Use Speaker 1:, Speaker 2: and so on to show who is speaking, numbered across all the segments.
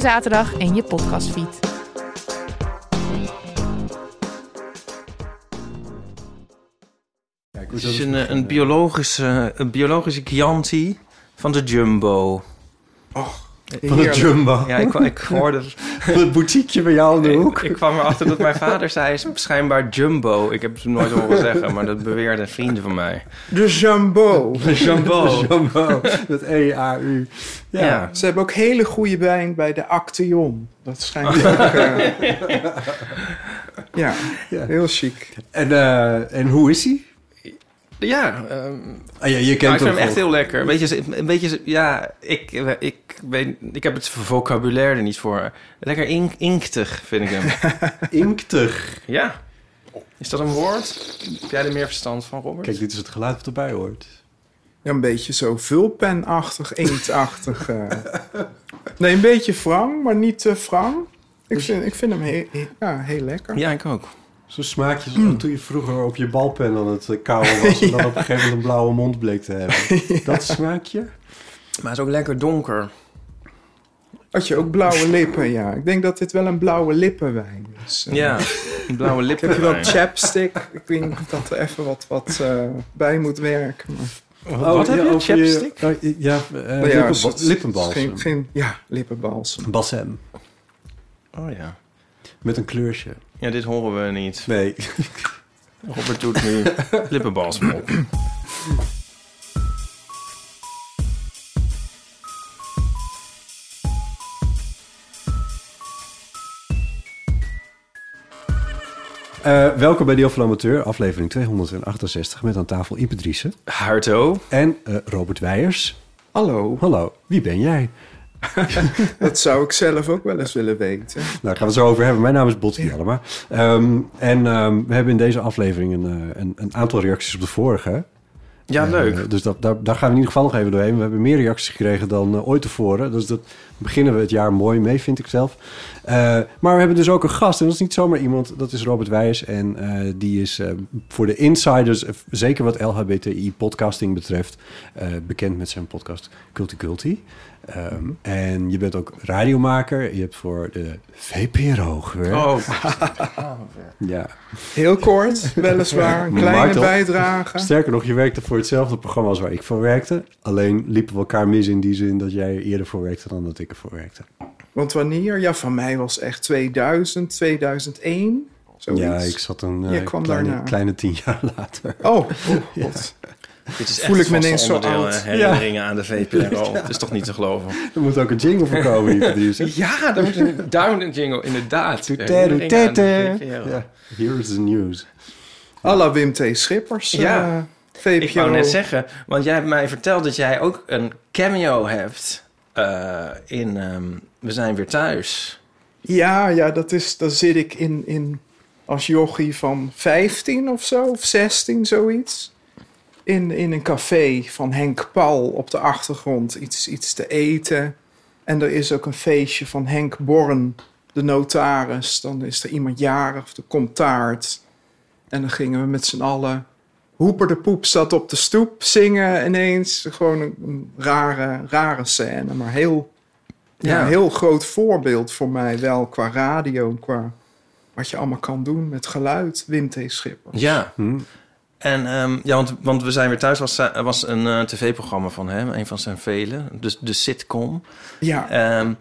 Speaker 1: zaterdag in je podcastfeed.
Speaker 2: Het is een, eh, een, biologische, een biologische Chianti van de Jumbo.
Speaker 3: Van de Jumbo.
Speaker 2: Ja, ik, ik hoorde...
Speaker 3: Het boutiqueje bij jou in de hoek.
Speaker 2: Ik, ik kwam erachter dat mijn vader zei schijnbaar Jumbo. Ik heb het nooit horen zeggen, maar dat beweerden vrienden van mij.
Speaker 4: De Jumbo.
Speaker 2: Jumbo.
Speaker 3: Jumbo. Met E-A-U. Ja.
Speaker 2: Ja.
Speaker 4: Ze hebben ook hele goede wijn bij de Acteon. Dat schijnt ook... eh, ja,
Speaker 3: Ja.
Speaker 4: heel chic.
Speaker 3: En, eh, en hoe is hij?
Speaker 2: Ja, ehm,
Speaker 3: Ah, ja, je
Speaker 2: nou,
Speaker 3: kent
Speaker 2: ik vind hem echt heel lekker. Een beetje, een beetje ja, ik, ik, weet, ik heb het vocabulaire er niet voor. Lekker ink, inktig vind ik hem.
Speaker 3: Inktig.
Speaker 2: ja. Is dat een woord? Heb jij er meer verstand van, Robert?
Speaker 3: Kijk, dit is het geluid wat erbij hoort.
Speaker 4: Ja, een beetje zo vulpenachtig, inktachtig. eh. Nee, een beetje wrang, maar niet te wrang. Ik vind, ik vind hem heel, ja, heel lekker.
Speaker 2: Ja, ik ook.
Speaker 3: Zo'n smaakje zoals toen je vroeger op je balpen aan het eh, kauwen was... en dan op een gegeven moment een blauwe mond bleek te hebben. Dat smaakje?
Speaker 2: Maar het is ook lekker donker.
Speaker 4: Had je ook blauwe lippen, ja. Ik denk dat dit wel een blauwe lippenwijn is. Eh,
Speaker 2: Ja, een blauwe
Speaker 4: Ik
Speaker 2: lippen.
Speaker 4: heb wel chapstick. Ik denk dat er even wat, wat eh, bij moet werken. Maar,
Speaker 2: Wat heb je? Chapstick?
Speaker 3: oh, ja, eh
Speaker 4: Nou ja,
Speaker 3: lippenbalsem.
Speaker 4: Geen, geen, ja, lippenbalsem.
Speaker 3: Balsem.
Speaker 2: Oh ja.
Speaker 3: Met een kleurtje.
Speaker 2: Ja, dit horen we niet.
Speaker 3: Nee.
Speaker 2: Robert doet nu lippenbalsem op.
Speaker 3: Eh, welkom bij Deel van Amateur, aflevering 268... met aan tafel Ipe Driessen
Speaker 2: Harto.
Speaker 3: en eh, Robert Weijers.
Speaker 4: Hallo,
Speaker 3: Hallo, wie ben jij?
Speaker 4: dat zou ik zelf ook wel eens willen weten.
Speaker 3: Nou, daar gaan we het zo over hebben. Mijn naam is Botti Jellema. Ehm, en ehm, we hebben in deze aflevering een, eh, een, een aantal reacties op de vorige.
Speaker 2: Ja,
Speaker 3: Eh,
Speaker 2: leuk.
Speaker 3: dus dat, daar, daar gaan we in ieder geval nog even doorheen. We hebben meer reacties gekregen dan eh, ooit tevoren. Dus dat beginnen we het jaar mooi mee, vind ik zelf. Eh, maar we hebben dus ook een gast. En dat is niet zomaar iemand. Dat is Robert Wijs. En eh, die is eh, voor de insiders, zeker wat LHBTI-podcasting betreft... bekend met zijn podcast Culti Culti. Ehm, En je bent ook radiomaker. Je hebt voor de VPRO gewerkt.
Speaker 2: Oh,
Speaker 3: Ja.
Speaker 4: Heel kort, weliswaar. Een kleine
Speaker 3: toch?
Speaker 4: bijdrage.
Speaker 3: Sterker nog, je werkte voor hetzelfde programma als waar ik voor werkte. Alleen liepen we elkaar mis in die zin dat jij eerder voor werkte dan dat ik ervoor werkte.
Speaker 4: Want wanneer? Ja, van mij was echt 2000, 2001. Zoiets.
Speaker 3: Ja, ik zat een
Speaker 4: Je
Speaker 3: eh,
Speaker 4: kwam
Speaker 3: kleine,
Speaker 4: daarna.
Speaker 3: kleine tien jaar later.
Speaker 4: Oh, oh god.
Speaker 2: dit is
Speaker 4: Voel
Speaker 2: echt
Speaker 4: ik me ineens zo oud.
Speaker 2: hè, Herinneringen aan de VPRO. Het is toch niet te geloven?
Speaker 3: Er moet ook een jingle voor komen.
Speaker 2: Ja, daar moet een down een jingle, inderdaad.
Speaker 3: Ja, here is the news.
Speaker 4: à la Wim T. Schippers.
Speaker 2: Ja.
Speaker 4: eh, VPRO.
Speaker 2: Ik wou net zeggen, want jij hebt mij verteld dat jij ook een cameo hebt eh, in ehm, We zijn weer thuis.
Speaker 4: Ja, ja, dat is, dan zit ik in, in als jochie van 15 of zo, of 16, zoiets. In, in een café van Henk Paul op de achtergrond iets, iets te eten. En er is ook een feestje van Henk Born, de notaris. Dan is er iemand jarig, of er komt taart. En dan gingen we met z'n allen... Hoeper de Poep zat op de stoep zingen ineens. Gewoon een, een rare, rare scène, maar heel ja,
Speaker 2: Ja.
Speaker 4: een heel groot voorbeeld voor mij wel qua radio, qua wat je allemaal kan doen met geluid. Wim T. Schippers.
Speaker 2: Ja.
Speaker 3: Hm.
Speaker 2: En ehm, ja, want, want We zijn weer thuis was, was een eh, tv-programma van hem, een van zijn vele, dus de sitcom.
Speaker 4: Ja,
Speaker 2: Ehm,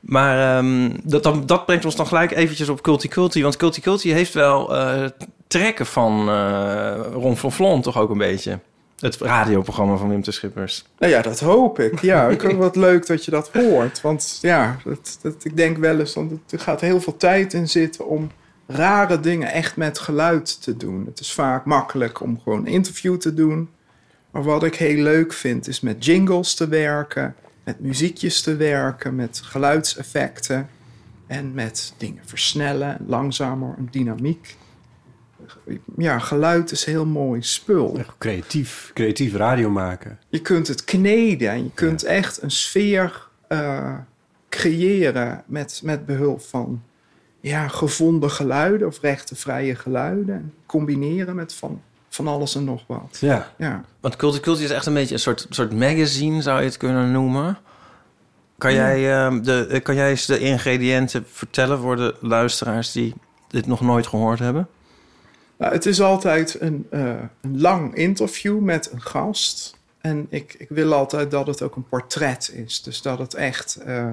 Speaker 2: Maar ehm, dat, dat, dat brengt ons dan gelijk eventjes op Culti Culti. Want Culti Culti heeft wel eh, trekken van eh Ron van Vlon toch ook een beetje. Het radioprogramma van Wim de Schippers.
Speaker 4: Nou ja, dat hoop ik. Ja, ik vind het wat leuk dat je dat hoort. Want ja, dat, dat, ik denk wel eens, want er gaat heel veel tijd in zitten om rare dingen echt met geluid te doen. Het is vaak makkelijk om gewoon een interview te doen. Maar wat ik heel leuk vind, is met jingles te werken, met muziekjes te werken, met geluidseffecten en met dingen versnellen, langzamer, een dynamiek. Ja, geluid is heel mooi spul.
Speaker 3: Echt creatief, creatief radio maken.
Speaker 4: Je kunt het kneden en je kunt echt een sfeer eh, creëren met, met behulp van ja, gevonden geluiden of rechtenvrije geluiden. En combineren met van, van alles en nog wat.
Speaker 3: Ja.
Speaker 4: Ja.
Speaker 2: Want Culti Culti is echt een beetje een soort, soort magazine, zou je het kunnen noemen. Kan, jij, ehm, de, eh, kan jij eens de ingrediënten vertellen voor de luisteraars die dit nog nooit gehoord hebben?
Speaker 4: Nou, het is altijd een, eh, een lang interview met een gast. En ik, ik wil altijd dat het ook een portret is. Dus dat het echt... eh,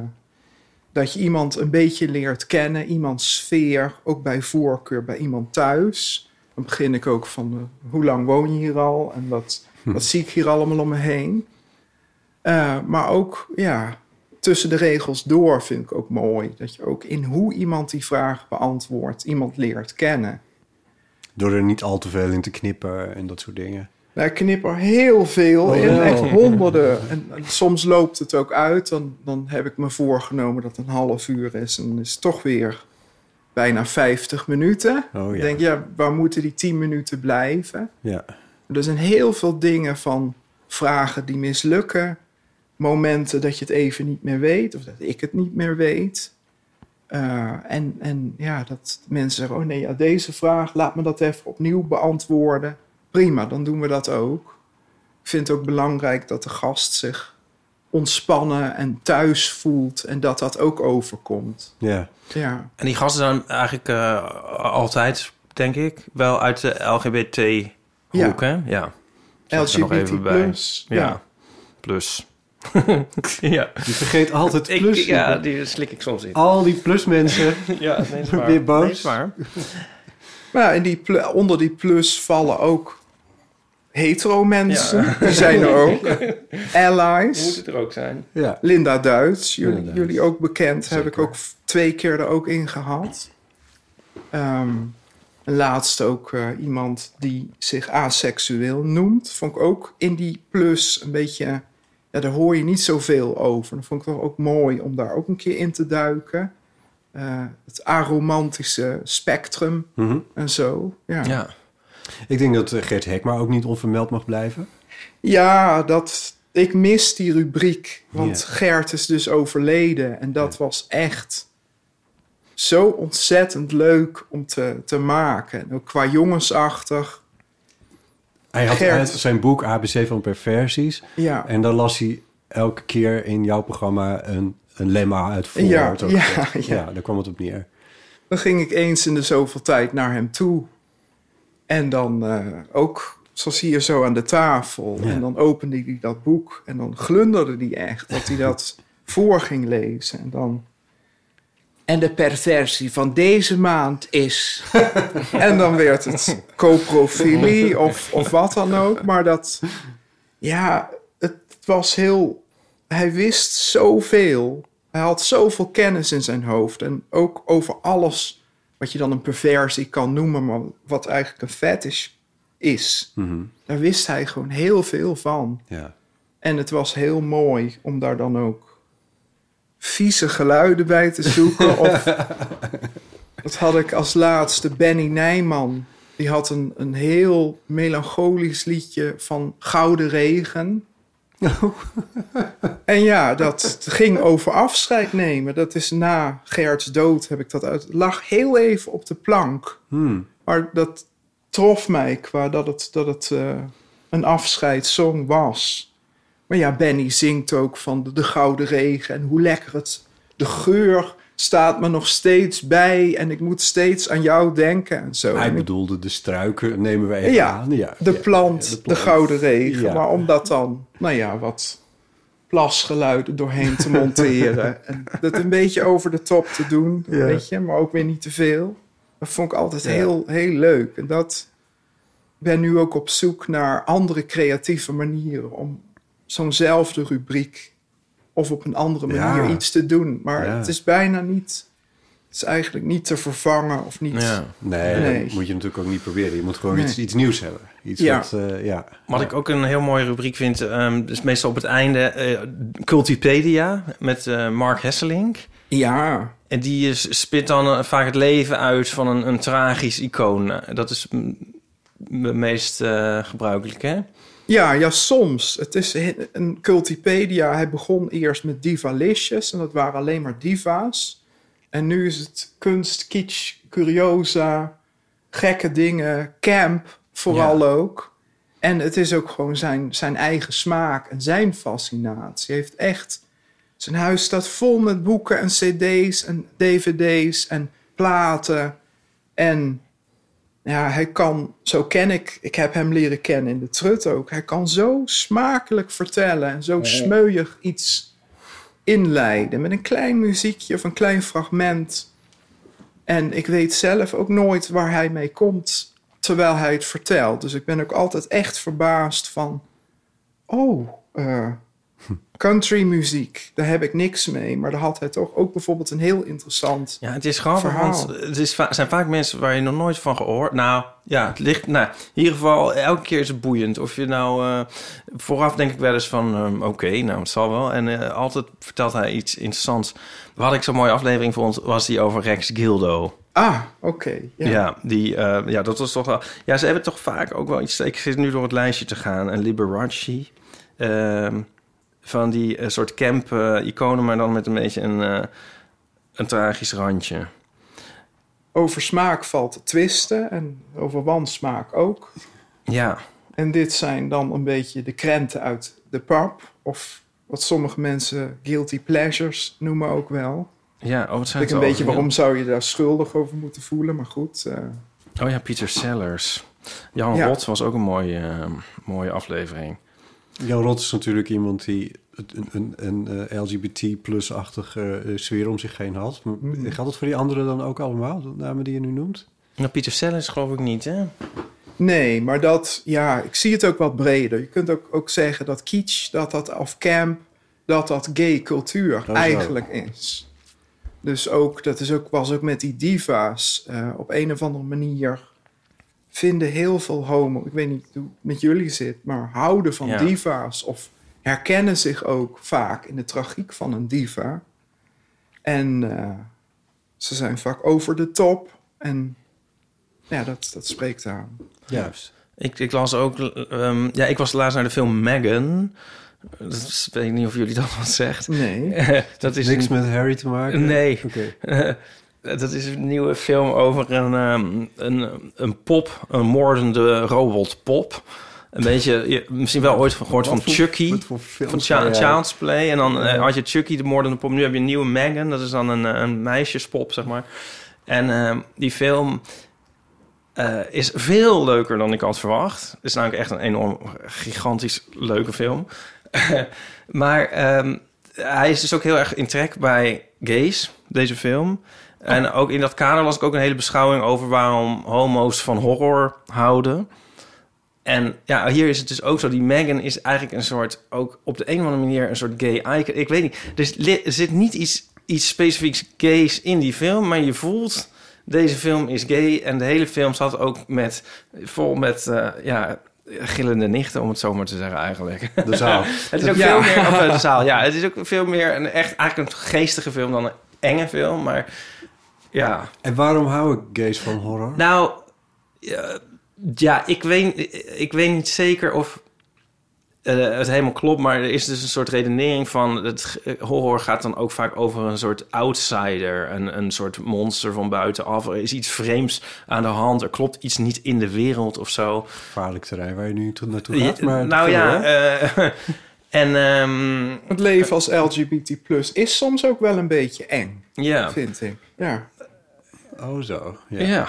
Speaker 4: dat je iemand een beetje leert kennen. Iemands sfeer, ook bij voorkeur bij iemand thuis. Dan begin ik ook van... eh, hoe lang woon je hier al? En wat, wat zie ik hier allemaal om me heen? Maar ook, ja... Tussen de regels door vind ik ook mooi. Dat je ook in hoe iemand die vraag beantwoordt... iemand leert kennen.
Speaker 3: Door er niet al te veel in te knippen en dat soort dingen.
Speaker 4: Nou, ik knip er heel veel
Speaker 3: Oh,
Speaker 4: in, echt honderden. En, en soms loopt het ook uit. Dan, dan heb ik me voorgenomen dat het een half uur is. En dan is het toch weer bijna 50 minuten.
Speaker 3: Oh
Speaker 4: Ik denk, ja, waar moeten die 10 minuten blijven?
Speaker 3: Ja.
Speaker 4: Er zijn heel veel dingen van vragen die mislukken. Momenten dat je het even niet meer weet. Of dat ik het niet meer weet. Eh, en, en ja, dat mensen zeggen, oh nee, ja, deze vraag, laat me dat even opnieuw beantwoorden. Prima, dan doen we dat ook. Ik vind het ook belangrijk dat de gast zich ontspannen en thuis voelt en dat dat ook overkomt.
Speaker 3: Ja.
Speaker 4: Ja,
Speaker 2: En die gasten zijn eigenlijk eh, altijd, denk ik, wel uit de LGBT-hoek, hè? Ja. Zet ik er nog even
Speaker 4: LGBT+.
Speaker 2: bij.
Speaker 4: Ja.
Speaker 2: Ja. Plus. ja.
Speaker 3: Je vergeet altijd plus.
Speaker 2: Ik, ja, die slik ik soms in.
Speaker 3: Al die plusmensen.
Speaker 2: Ja, nee, is waar.
Speaker 3: Weer boos?
Speaker 2: Nee, is waar.
Speaker 4: Maar ja, en die onder die plus vallen ook hetero mensen.
Speaker 2: Ja.
Speaker 4: Die zijn er ook.
Speaker 2: Moet
Speaker 4: Allies.
Speaker 2: het er ook zijn.
Speaker 3: Ja.
Speaker 4: Linda Duits, jullie,
Speaker 3: Linda Duits.
Speaker 4: jullie ook bekend, heb ik ook twee keer er ook in gehad. Ehm, laatst ook eh, iemand die zich aseksueel noemt. Vond ik ook in die plus een beetje... Ja, daar hoor je niet zoveel over. Dat vond ik toch ook mooi om daar ook een keer in te duiken. Eh, het aromantische spectrum
Speaker 3: Mhm.
Speaker 4: en zo. Ja, ja.
Speaker 2: Ja.
Speaker 3: Ik denk dat eh, Gert Hekma ook niet onvermeld mag blijven.
Speaker 4: dat, ik mis die rubriek. Want
Speaker 3: Ja.
Speaker 4: Gert is dus overleden. En dat was echt zo ontzettend leuk om te, te maken. En ook qua jongensachtig.
Speaker 3: Hij had,
Speaker 4: Gert.
Speaker 3: zijn boek ABC van Perversies.
Speaker 4: Ja,
Speaker 3: En dan las hij elke keer in jouw programma een, een lemma uit voor.
Speaker 4: Ja, ja, ja.
Speaker 3: ja, daar kwam het op neer.
Speaker 4: dan ging ik eens in de zoveel tijd naar hem toe. En dan eh, ook, zoals hier zo aan de tafel.
Speaker 3: Ja.
Speaker 4: En dan opende hij dat boek. En dan glunderde hij echt dat hij dat voor ging lezen. En dan... En de perversie van deze maand is... en dan werd het coprofilie of, of wat dan ook. Maar dat... Ja, het was heel... Hij wist zoveel. Hij had zoveel kennis in zijn hoofd. En ook over alles wat je dan een perversie kan noemen... maar wat eigenlijk een fetish is.
Speaker 3: Mhm.
Speaker 4: Daar wist hij gewoon heel veel van.
Speaker 3: Ja.
Speaker 4: En het was heel mooi om daar dan ook vieze geluiden bij te zoeken. of dat had ik als laatste Benny Nijman. Die had een, een heel melancholisch liedje van Gouden Regen. en ja, dat ging over afscheid nemen. Dat is na Gerts dood heb ik dat uit. Lag heel even op de plank.
Speaker 3: Hmm.
Speaker 4: Maar dat trof mij qua dat het, dat het eh, een afscheidssong was. Maar ja, Benny zingt ook van de, de gouden regen en hoe lekker het... De geur staat me nog steeds bij en ik moet steeds aan jou denken en zo.
Speaker 3: Hij bedoelde de struiken, nemen we even
Speaker 4: Ja,
Speaker 3: aan. Ja,
Speaker 4: de
Speaker 3: ja,
Speaker 4: plant, de, gouden regen.
Speaker 3: Ja.
Speaker 4: Maar om dat dan, nou ja, wat plasgeluiden doorheen te monteren. en dat een beetje over de top te doen, weet je, maar ook weer niet te veel. Dat vond ik altijd heel, heel leuk. En dat ben nu ook op zoek naar andere creatieve manieren om zo'nzelfde rubriek of op een andere manier
Speaker 3: Ja.
Speaker 4: iets te doen. Maar
Speaker 3: Ja.
Speaker 4: het is bijna niet, het is eigenlijk niet te vervangen of niet.
Speaker 2: Ja.
Speaker 3: Nee,
Speaker 4: Nee.
Speaker 3: dat moet je natuurlijk ook niet proberen. Je moet gewoon
Speaker 4: Nee.
Speaker 3: iets, iets nieuws hebben. Iets
Speaker 4: Ja.
Speaker 3: wat, eh, ja.
Speaker 2: Wat ik ook een heel mooie rubriek vind, ehm dus meestal op het einde, eh, Cultipedia met eh, Mark Hesselink.
Speaker 4: Ja,
Speaker 2: En die is, spit dan eh, vaak het leven uit van een, een tragisch icoon. Eh, Dat is het meest eh gebruikelijk, hè?
Speaker 4: Ja, ja, soms. Het is een cultipedia. Hij begon eerst met divalicious en dat waren alleen maar diva's. En nu is het kunst, kitsch, curiosa, gekke dingen, camp vooral ook. En het is ook gewoon zijn, zijn eigen smaak en zijn fascinatie. Hij heeft echt... Zijn huis staat vol met boeken en cd's en dvd's en platen. En ja, hij kan, zo ken ik, ik heb hem leren kennen in de trut ook. Hij kan zo smakelijk vertellen en zo smeuig iets inleiden met een klein muziekje of een klein fragment. En ik weet zelf ook nooit waar hij mee komt terwijl hij het vertelt. Dus ik ben ook altijd echt verbaasd van, oh, eh, country muziek, daar heb ik niks mee. Maar daar had hij toch ook bijvoorbeeld een heel interessant
Speaker 2: Ja, het is grappig,
Speaker 4: Verhaal.
Speaker 2: want het is va- zijn vaak mensen waar je nog nooit van gehoord. Nou, ja, het ligt. Nou, in ieder geval, elke keer is het boeiend. Of je nou eh, vooraf denk ik wel eens van, ehm, oké, nou, het zal wel. En eh, altijd vertelt hij iets interessants. Wat ik zo'n mooie aflevering vond, was die over Rex Gildo.
Speaker 4: Ah, oké.
Speaker 2: Ja,
Speaker 4: ja.
Speaker 2: die, eh, ja, dat was toch wel. Ja, ze hebben toch vaak ook wel iets. Ik zit nu door het lijstje te gaan. En Liberace. ehm, van die eh, soort camp-iconen, maar dan met een beetje een, eh, een tragisch randje.
Speaker 4: Over smaak valt te twisten en over wansmaak ook.
Speaker 2: Ja,
Speaker 4: En dit zijn dan een beetje de krenten uit de pap. Of wat sommige mensen guilty pleasures noemen ook wel.
Speaker 2: ja. Oh, wat zijn
Speaker 4: Ik
Speaker 2: het
Speaker 4: een beetje waarom zou je daar schuldig over moeten voelen. Maar goed, eh,
Speaker 2: Oh ja, Peter Sellers. Jan
Speaker 4: Ja.
Speaker 2: Rot was ook een mooie, eh, mooie aflevering.
Speaker 3: Jan Rot is natuurlijk iemand die een, een, een eh, LGBT plus-achtige eh, sfeer om zich heen had.
Speaker 4: Mhm.
Speaker 3: Geldt dat voor die anderen dan ook allemaal, de namen die je nu noemt?
Speaker 2: Nou, Peter Sellers geloof ik niet, hè?
Speaker 4: nee, maar dat, ja, ik zie het ook wat breder. Je kunt ook, ook zeggen dat kitsch, dat dat of camp, dat dat gay cultuur
Speaker 3: zo.
Speaker 4: eigenlijk is. Dus ook, dat is ook, was ook met die diva's. eh, op een of andere manier vinden heel veel homo, ik weet niet hoe het met jullie zit, maar houden van
Speaker 2: Ja.
Speaker 4: diva's of herkennen zich ook vaak in de tragiek van een diva. En eh, ze zijn vaak over de top en ja, dat, dat spreekt aan.
Speaker 3: Juist.
Speaker 2: Ik, ik las ook... ehm, ja, ik was laatst naar de film Megan. Dat is, weet ik niet of jullie dat wat zegt.
Speaker 4: Nee.
Speaker 2: dat is
Speaker 3: Niks
Speaker 2: een-
Speaker 3: met Harry te maken?
Speaker 2: Nee.
Speaker 3: Oké.
Speaker 2: dat is een nieuwe film over een, ehm, een, een pop, een moordende robotpop. Een beetje, je, misschien wel ooit gehoord van
Speaker 3: voor-
Speaker 2: Chucky. Van
Speaker 3: jij-
Speaker 2: Child's Play. En dan eh, had je Chucky, de moordende pop. Nu heb je een nieuwe Megan. Dat is dan een, eh, een meisjespop, zeg maar. En ehm, die film eh, is veel leuker dan ik had verwacht. Het is namelijk echt een enorm gigantisch leuke film. maar ehm, hij is dus ook heel erg in trek bij gays, deze film. En ook in dat kader las ik ook een hele beschouwing over waarom homo's van horror houden. En ja, hier is het dus ook zo. Die Megan is eigenlijk een soort, ook op de een of andere manier, een soort gay icon. Ik weet niet, er zit niet iets, iets specifieks gays in die film, maar je voelt, deze film is gay. En de hele film zat ook met, vol met, eh, ja, gillende nichten, om het zo maar te zeggen eigenlijk.
Speaker 3: De zaal.
Speaker 2: Het is ook
Speaker 4: Ja.
Speaker 2: veel meer, of eh, de zaal, ja, het is ook veel meer een echt, eigenlijk een geestige film dan een enge film, maar ja.
Speaker 3: En waarom hou ik gays van horror?
Speaker 2: Nou, ja, ja, ik weet, ik weet niet zeker of eh, het helemaal klopt, maar er is dus een soort redenering van het eh, horror gaat dan ook vaak over een soort outsider, een, een soort monster van buitenaf. Er is iets vreemds aan de hand, er klopt iets niet in de wereld of zo.
Speaker 3: Gevaarlijk terrein waar je nu toe- naartoe gaat.
Speaker 2: Ja,
Speaker 3: Maar
Speaker 2: nou ja, eh, en ehm,
Speaker 4: Het leven als LGBT is soms ook wel een beetje eng,
Speaker 2: ja.
Speaker 4: vind ik. Ja.
Speaker 3: Oh zo. Ja.
Speaker 2: Ja.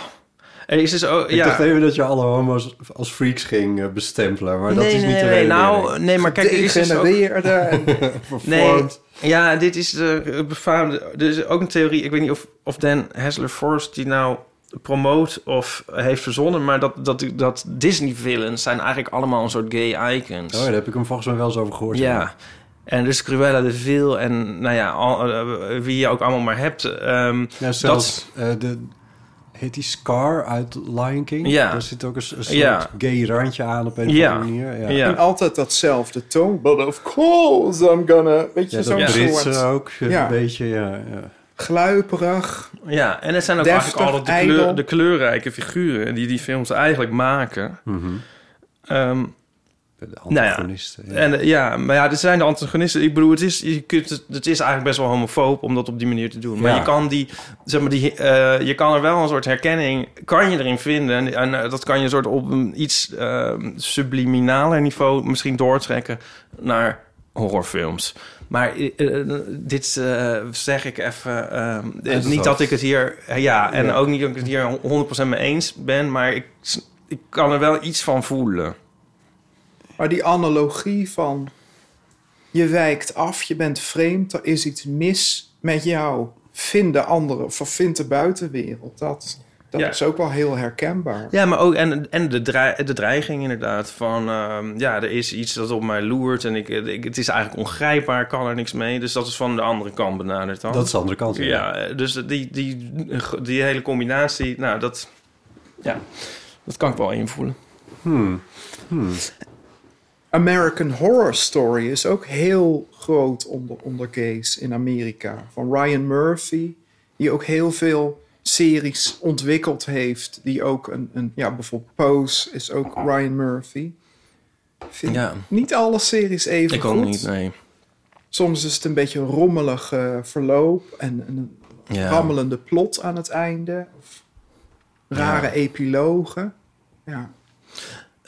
Speaker 2: Er is dus ook...
Speaker 3: Ik
Speaker 2: ja.
Speaker 3: dacht even dat je alle homo's als freaks ging eh, bestempelen, maar dat
Speaker 2: nee,
Speaker 3: is niet
Speaker 2: nee,
Speaker 3: de
Speaker 2: nee,
Speaker 3: reden.
Speaker 2: nou, nee, maar kijk, er is dus ook...
Speaker 4: En
Speaker 2: Nee, ja, dit is de befaamde... Is ook een theorie, ik weet niet of, of Dan Hessler-Forst die nou promoot of heeft verzonnen... maar dat, dat, dat Disney-villains zijn eigenlijk allemaal een soort gay icons.
Speaker 3: Oh, daar heb ik hem volgens mij wel eens over gehoord.
Speaker 2: Ja. En dus Cruella de Vil en nou ja, al, eh, wie je ook allemaal maar hebt. ehm,
Speaker 3: Ja, zelfs eh, de... Heet die Scar uit Lion King?
Speaker 2: Ja.
Speaker 3: Daar zit ook een, een soort
Speaker 2: Ja.
Speaker 3: gay randje aan op een of
Speaker 2: Ja.
Speaker 3: andere manier. Ja.
Speaker 2: ja.
Speaker 4: En altijd datzelfde toon. But of course I'm gonna... Weet je,
Speaker 3: Ja,
Speaker 4: zo'n
Speaker 3: dat Britse
Speaker 4: soort
Speaker 3: ook een
Speaker 4: Ja.
Speaker 3: beetje, ja. ja.
Speaker 4: gluiperig.
Speaker 2: Ja, en het zijn ook
Speaker 4: Deftig,
Speaker 2: eigenlijk altijd de, kleur, de kleurrijke figuren die die films eigenlijk maken.
Speaker 3: Mhm.
Speaker 2: Ehm,
Speaker 3: De
Speaker 2: Nou ja.
Speaker 3: antagonisten. ja.
Speaker 2: en ja, maar ja, dit zijn de antagonisten. Ik bedoel, het is, je kunt, het, het is eigenlijk best wel homofoob om dat op die manier te doen. Maar
Speaker 3: Ja.
Speaker 2: je kan die, zeg maar, die, eh, je kan er wel een soort herkenning, kan je erin vinden. En, en eh, dat kan je een soort op een iets eh, subliminaler niveau misschien doortrekken naar horrorfilms. Maar eh, dit zeg ik even. eh,
Speaker 3: het
Speaker 2: niet dat ik het hier. ja, en
Speaker 3: Ja.
Speaker 2: ook niet dat ik het hier 100% mee eens ben. Maar ik, ik kan er wel iets van voelen.
Speaker 4: Maar die analogie van... Je wijkt af, je bent vreemd, er is iets mis met jou. Vind de andere, of vind de buitenwereld. Dat, dat
Speaker 2: Ja.
Speaker 4: is ook wel heel herkenbaar.
Speaker 2: Ja, maar ook en, en de, de dreiging inderdaad van ehm, ja, er is iets dat op mij loert en ik, ik, het is eigenlijk ongrijpbaar, ik kan er niks mee. Dus dat is van de andere kant benaderd dan.
Speaker 3: Dat is de andere kant.
Speaker 2: ja, dus die, die, die hele combinatie, nou dat, ja, dat kan ik wel invoelen.
Speaker 3: Hmm. Hmm.
Speaker 4: American Horror Story is ook heel groot onder, onder gays in Amerika. Van Ryan Murphy, die ook heel veel series ontwikkeld heeft. Die ook een, een ja, bijvoorbeeld Pose is ook Ryan Murphy. Vind
Speaker 2: Ja.
Speaker 4: niet alle series even
Speaker 2: Ik
Speaker 4: goed.
Speaker 2: ook niet, nee.
Speaker 4: Soms is het een beetje een rommelig verloop en een
Speaker 2: Ja.
Speaker 4: rammelende plot aan het einde. Of rare
Speaker 2: Ja.
Speaker 4: epilogen. Ja.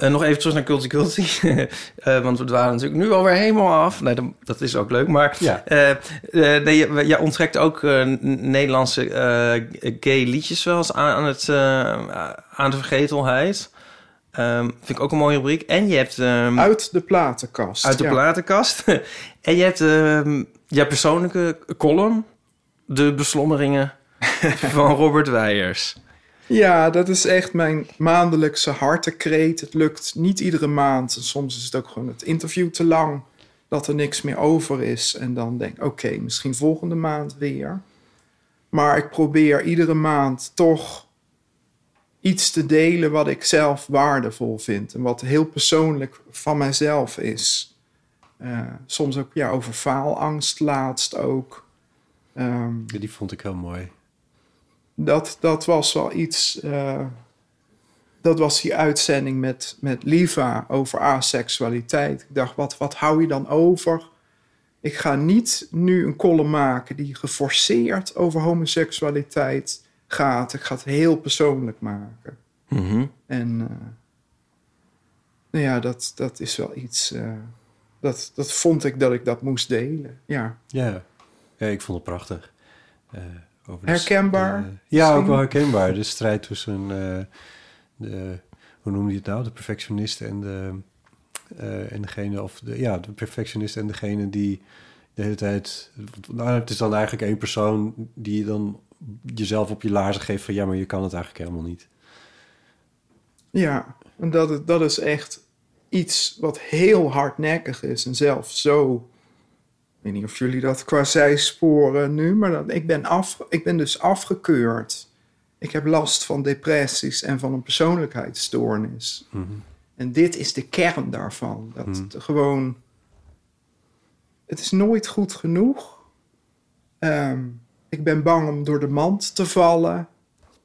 Speaker 2: Eh, nog even terug naar Culty Culty. Eh, want we dwalen natuurlijk nu alweer helemaal af. Nee, dat, dat is ook leuk. Maar
Speaker 3: Ja.
Speaker 2: eh, nee, je- jij onttrekt ook Nederlandse gay liedjes wel eens aan, aan, het, aan de vergetelheid. Ehm, vind ik ook een mooie rubriek. En je hebt ehm,
Speaker 4: Uit de platenkast.
Speaker 2: uit de
Speaker 4: ja.
Speaker 2: platenkast. en je hebt ehm jouw persoonlijke column. De beslommeringen van Robert Weijers.
Speaker 4: Ja, dat is echt mijn maandelijkse hartekreet. Het lukt niet iedere maand. Soms is het ook gewoon het interview te lang. Dat er niks meer over is. En dan denk ik, oké, misschien volgende maand weer. Maar ik probeer iedere maand toch iets te delen wat ik zelf waardevol vind. En wat heel persoonlijk van mijzelf is. Eh, soms ook ja, over faalangst laatst ook. Ehm,
Speaker 3: Die vond ik heel mooi.
Speaker 4: Dat, dat was wel iets. eh, dat was die uitzending met, met Liva over aseksualiteit. Ik dacht, wat, wat hou je dan over? Ik ga niet nu een column maken die geforceerd over homoseksualiteit gaat. Ik ga het heel persoonlijk maken.
Speaker 2: Mhm.
Speaker 4: En eh, nou ja, dat, dat is wel iets. eh, dat, dat vond ik dat ik dat moest delen. Ja.
Speaker 3: Ja, ja ik vond het prachtig. Eh, over
Speaker 4: Herkenbaar,
Speaker 3: de- ja, ook wel herkenbaar. De strijd tussen eh, de, hoe noem je het nou? De perfectionisten en de eh, en degene of de ja, de perfectionist en degene die de hele tijd. Nou, het is dan eigenlijk één persoon die je dan jezelf op je laarzen geeft van ja, maar je kan het eigenlijk helemaal niet.
Speaker 4: Ja, en dat, dat is echt iets wat heel hardnekkig is. En zelf zo. Ik weet niet of jullie dat qua zijsporen nu, maar dat, ik, ben af, ik ben dus afgekeurd. Ik heb last van depressies en van een persoonlijkheidsstoornis. En dit is de kern daarvan. Dat het gewoon. Het is nooit goed genoeg. Ehm, ik ben bang om door de mand te vallen.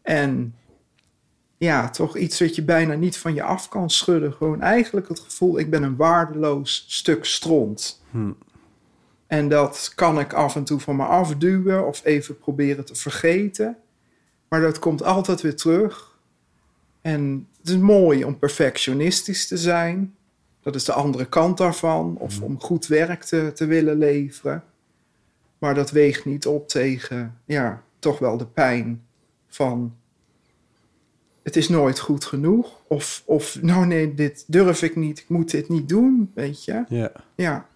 Speaker 4: En ja, toch iets wat je bijna niet van je af kan schudden. Gewoon eigenlijk het gevoel, ik ben een waardeloos stuk stront.
Speaker 3: Hm.
Speaker 4: En dat kan ik af en toe van me afduwen of even proberen te vergeten. Maar dat komt altijd weer terug. En het is mooi om perfectionistisch te zijn. Dat is de andere kant daarvan. Of om goed werk te, te willen leveren. Maar dat weegt niet op tegen, ja, toch wel de pijn van het is nooit goed genoeg. Of, of nou nee, dit durf ik niet. Ik moet dit niet doen, weet je.
Speaker 3: Ja.
Speaker 4: Ja,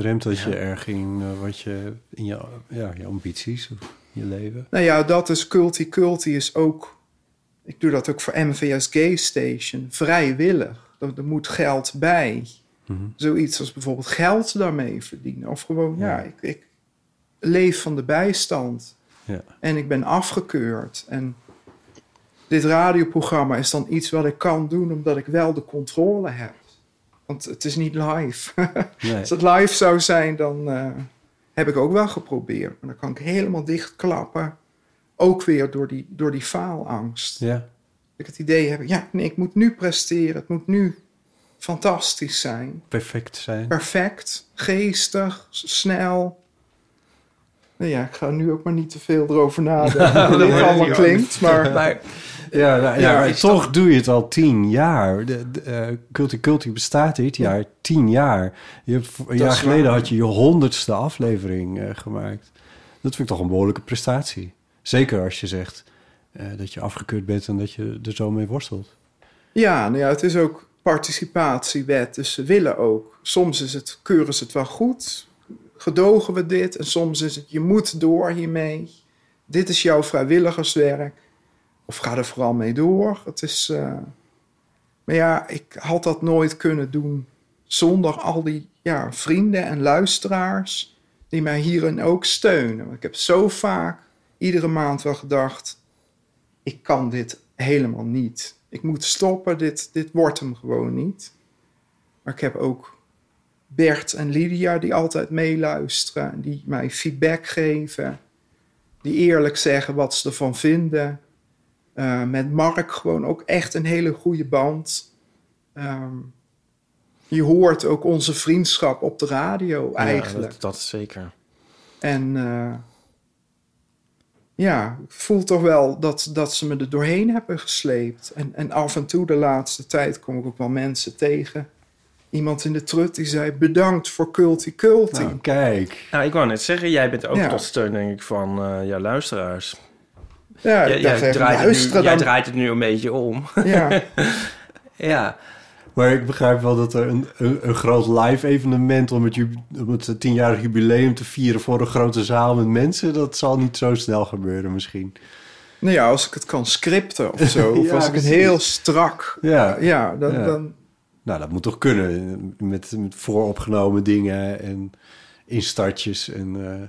Speaker 3: Remt dat je erg in eh, wat je in je, ja, je ambities of je leven.
Speaker 4: nou ja, dat is Culty. Culty is ook... Ik doe dat ook voor MVS Gay Station. Vrijwillig. Er, er moet geld bij.
Speaker 3: Mhm.
Speaker 4: Zoiets als bijvoorbeeld geld daarmee verdienen. Of gewoon, ja, ik, ik leef van de bijstand.
Speaker 3: Ja.
Speaker 4: En ik ben afgekeurd. En dit radioprogramma is dan iets wat ik kan doen... omdat ik wel de controle heb. Want het is niet live.
Speaker 3: Nee.
Speaker 4: Als het live zou zijn, dan eh, heb ik ook wel geprobeerd. Maar dan kan ik helemaal dichtklappen. Ook weer door die, door die faalangst.
Speaker 3: Ja.
Speaker 4: Ik het idee heb, ja, nee, ik moet nu presteren. Het moet nu fantastisch zijn.
Speaker 3: Perfect zijn.
Speaker 4: Perfect, geestig, snel. Nou ja, ik ga nu ook maar niet te veel erover nadenken. hoe dit allemaal klinkt, maar...
Speaker 2: Maar
Speaker 3: Ja, nou, ja,
Speaker 2: Ja,
Speaker 3: maar toch doe je het al tien jaar. De, de, eh, Culti Culti bestaat dit jaar tien jaar. Je hebt, een jaar geleden
Speaker 4: waar.
Speaker 3: had je je honderdste aflevering eh, gemaakt. Dat vind ik toch een behoorlijke prestatie. Zeker als je zegt eh, dat je afgekeurd bent en dat je er zo mee worstelt.
Speaker 4: Ja, nou ja, het is ook participatiewet, dus ze willen ook. Soms is het, keuren ze het wel goed, gedogen we dit. En soms is het, je moet door hiermee. Dit is jouw vrijwilligerswerk. Of ga er vooral mee door. Het is, eh, maar ja, ik had dat nooit kunnen doen zonder al die ja, vrienden en luisteraars die mij hierin ook steunen. Want ik heb zo vaak iedere maand wel gedacht, ik kan dit helemaal niet. Ik moet stoppen, dit, dit wordt hem gewoon niet. Maar ik heb ook Bert en Lydia die altijd meeluisteren, en die mij feedback geven, die eerlijk zeggen wat ze ervan vinden. Eh, met Mark gewoon ook echt een hele goede band. Ehm, je hoort ook onze vriendschap op de radio eigenlijk.
Speaker 2: Ja, dat, dat zeker.
Speaker 4: En eh, ja, ik voel toch wel dat, dat ze me er doorheen hebben gesleept. En, en af en toe de laatste tijd kom ik ook wel mensen tegen. Iemand in de trut die zei bedankt voor Culti Culti.
Speaker 3: Nou, kijk.
Speaker 2: Nou, ik wou net zeggen, jij bent ook
Speaker 4: Ja.
Speaker 2: tot steun, denk ik, van eh, jouw luisteraars.
Speaker 4: Ja,
Speaker 2: jij,
Speaker 4: even,
Speaker 2: draait het nu, jij draait het nu een beetje om.
Speaker 4: Ja,
Speaker 2: ja.
Speaker 3: Maar ik begrijp wel dat er een, een, een groot live evenement om het, om het tienjarig jubileum te vieren voor een grote zaal met mensen, dat zal niet zo snel gebeuren misschien.
Speaker 4: nou ja, als ik het kan scripten of zo. Of als ik het heel strak...
Speaker 3: Ja.
Speaker 4: Ja, dan...
Speaker 3: Ja.
Speaker 4: dan
Speaker 3: Nou, dat moet toch kunnen met, met vooropgenomen dingen en instartjes en eh,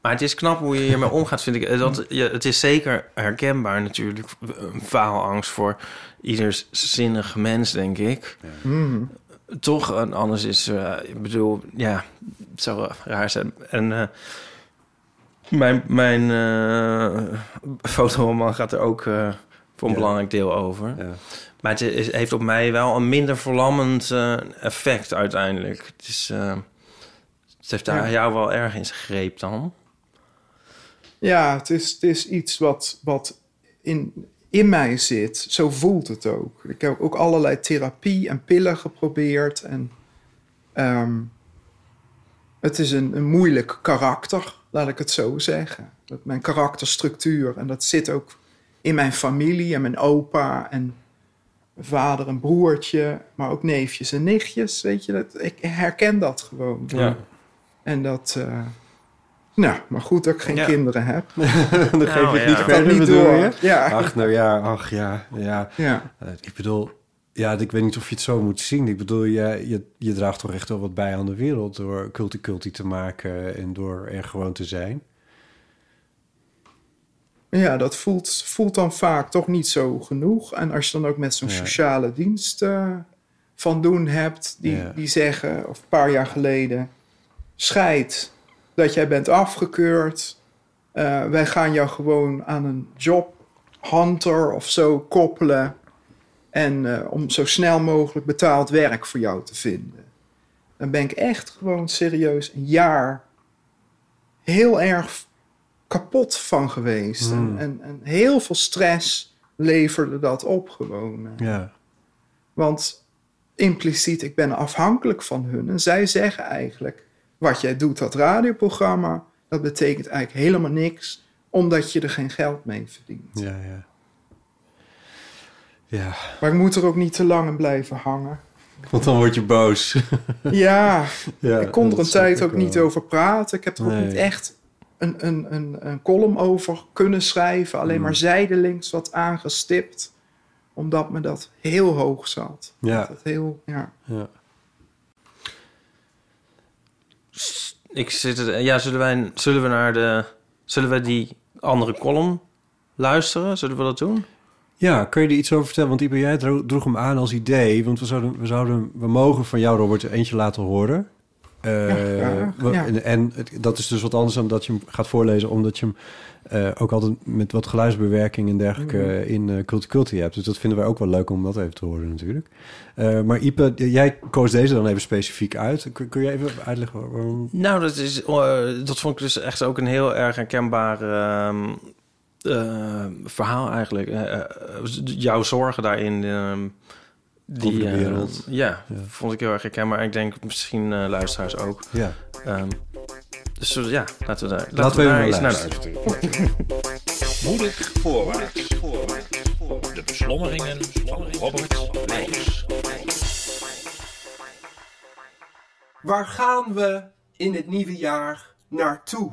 Speaker 2: Maar het is knap hoe je hiermee omgaat, vind ik. Eh, Dat, je, het is zeker herkenbaar natuurlijk. Een faalangst voor ieders zinnig mens, denk ik.
Speaker 4: mhm.
Speaker 2: Toch, en anders is... eh, ik bedoel, ja, het zou raar zijn. En eh, mijn, mijn eh fotoroman gaat er ook eh, voor een
Speaker 3: Ja.
Speaker 2: belangrijk deel over.
Speaker 3: ja.
Speaker 2: Maar het is, heeft op mij wel een minder verlammend eh, effect uiteindelijk. Het, is, eh, het heeft daar
Speaker 4: Ja.
Speaker 2: jou wel erg in zijn greep dan.
Speaker 4: Ja, het is, het is iets wat, wat in, in mij zit. Zo voelt het ook. Ik heb ook allerlei therapie en pillen geprobeerd. En ehm, het is een, een moeilijk karakter, laat ik het zo zeggen. Dat mijn karakterstructuur, en dat zit ook in mijn familie en mijn opa en mijn vader en broertje, maar ook neefjes en nichtjes. Weet je, dat, ik herken dat gewoon.
Speaker 2: Ja.
Speaker 4: En dat. eh, nou, maar goed dat ik geen
Speaker 2: Ja.
Speaker 4: kinderen heb.
Speaker 3: dan geef
Speaker 2: Nou,
Speaker 3: het
Speaker 2: ja.
Speaker 3: niet verder,
Speaker 4: niet
Speaker 3: bedoel
Speaker 4: door.
Speaker 3: je?
Speaker 4: Ja.
Speaker 3: Ach, nou ja, ach ja, ja.
Speaker 4: Ja.
Speaker 3: Eh, ik bedoel, ja, ik weet niet of je het zo moet zien. Ik bedoel, je, je, je draagt toch echt wel wat bij aan de wereld door culti-culti te maken en door er gewoon te zijn.
Speaker 4: Ja, dat voelt, voelt dan vaak toch niet zo genoeg. En als je dan ook met zo'n
Speaker 3: Ja.
Speaker 4: sociale dienst eh, van doen hebt, die,
Speaker 3: Ja.
Speaker 4: die zeggen, of een paar jaar geleden, scheid dat jij bent afgekeurd. Eh, wij gaan jou gewoon aan een job hunter of zo koppelen. En eh, om zo snel mogelijk betaald werk voor jou te vinden. Dan ben ik echt gewoon serieus een jaar heel erg kapot van geweest.
Speaker 3: Hmm.
Speaker 4: En, en, en heel veel stress leverde dat op gewoon. Want impliciet, ik ben afhankelijk van hun. En zij zeggen eigenlijk, wat jij doet, dat radioprogramma, dat betekent eigenlijk helemaal niks, omdat je er geen geld mee verdient.
Speaker 3: ja, ja. Ja,
Speaker 4: Maar ik moet er ook niet te lang in blijven hangen.
Speaker 3: want dan word je boos.
Speaker 4: Ja,
Speaker 3: ja,
Speaker 4: ik kon er een tijd ook
Speaker 3: wel.
Speaker 4: niet over praten. Ik heb er ook niet echt een, een, een, een column over kunnen schrijven. Alleen
Speaker 3: Mm.
Speaker 4: maar zijdelings wat aangestipt. Omdat me dat heel hoog zat.
Speaker 3: Ja,
Speaker 4: Dat heel, ja.
Speaker 3: ja.
Speaker 2: Ik zit er, ja, zullen, wij, zullen we naar de... Zullen we die andere column luisteren? Zullen we dat doen?
Speaker 3: Ja, kun je er iets over vertellen? Want Ipe, jij dro- droeg hem aan als idee. Want we zouden, we zouden, we mogen van jou, Robert, er eentje laten horen. Eh,
Speaker 4: ja.
Speaker 3: En, en dat is dus wat anders dan dat je hem gaat voorlezen, omdat je hem eh, ook altijd met wat geluidsbewerking en dergelijke
Speaker 4: Mhm.
Speaker 3: in uh, Culti hebt. Dus dat vinden wij ook wel leuk om dat even te horen natuurlijk. Eh, maar Ipe, jij koos deze dan even specifiek uit. Kun, kun je even uitleggen waar- waarom?
Speaker 2: Nou, dat, is, dat vond ik dus echt ook een heel erg herkenbaar ehm, eh, verhaal eigenlijk. Jouw zorgen daarin. ehm, die,
Speaker 3: wereld.
Speaker 2: ja,
Speaker 3: Ja.
Speaker 2: vond ik heel erg herkenbaar. En ik denk misschien luisteraars ook.
Speaker 3: Ja,
Speaker 2: Ehm, dus zullen- ja, laten we daar, laten
Speaker 3: Laten
Speaker 2: we daar eens naar
Speaker 3: luisteren.
Speaker 5: Moedig voorwaarts. De beslommeringen van Robert.
Speaker 6: Waar gaan we in het nieuwe jaar naartoe?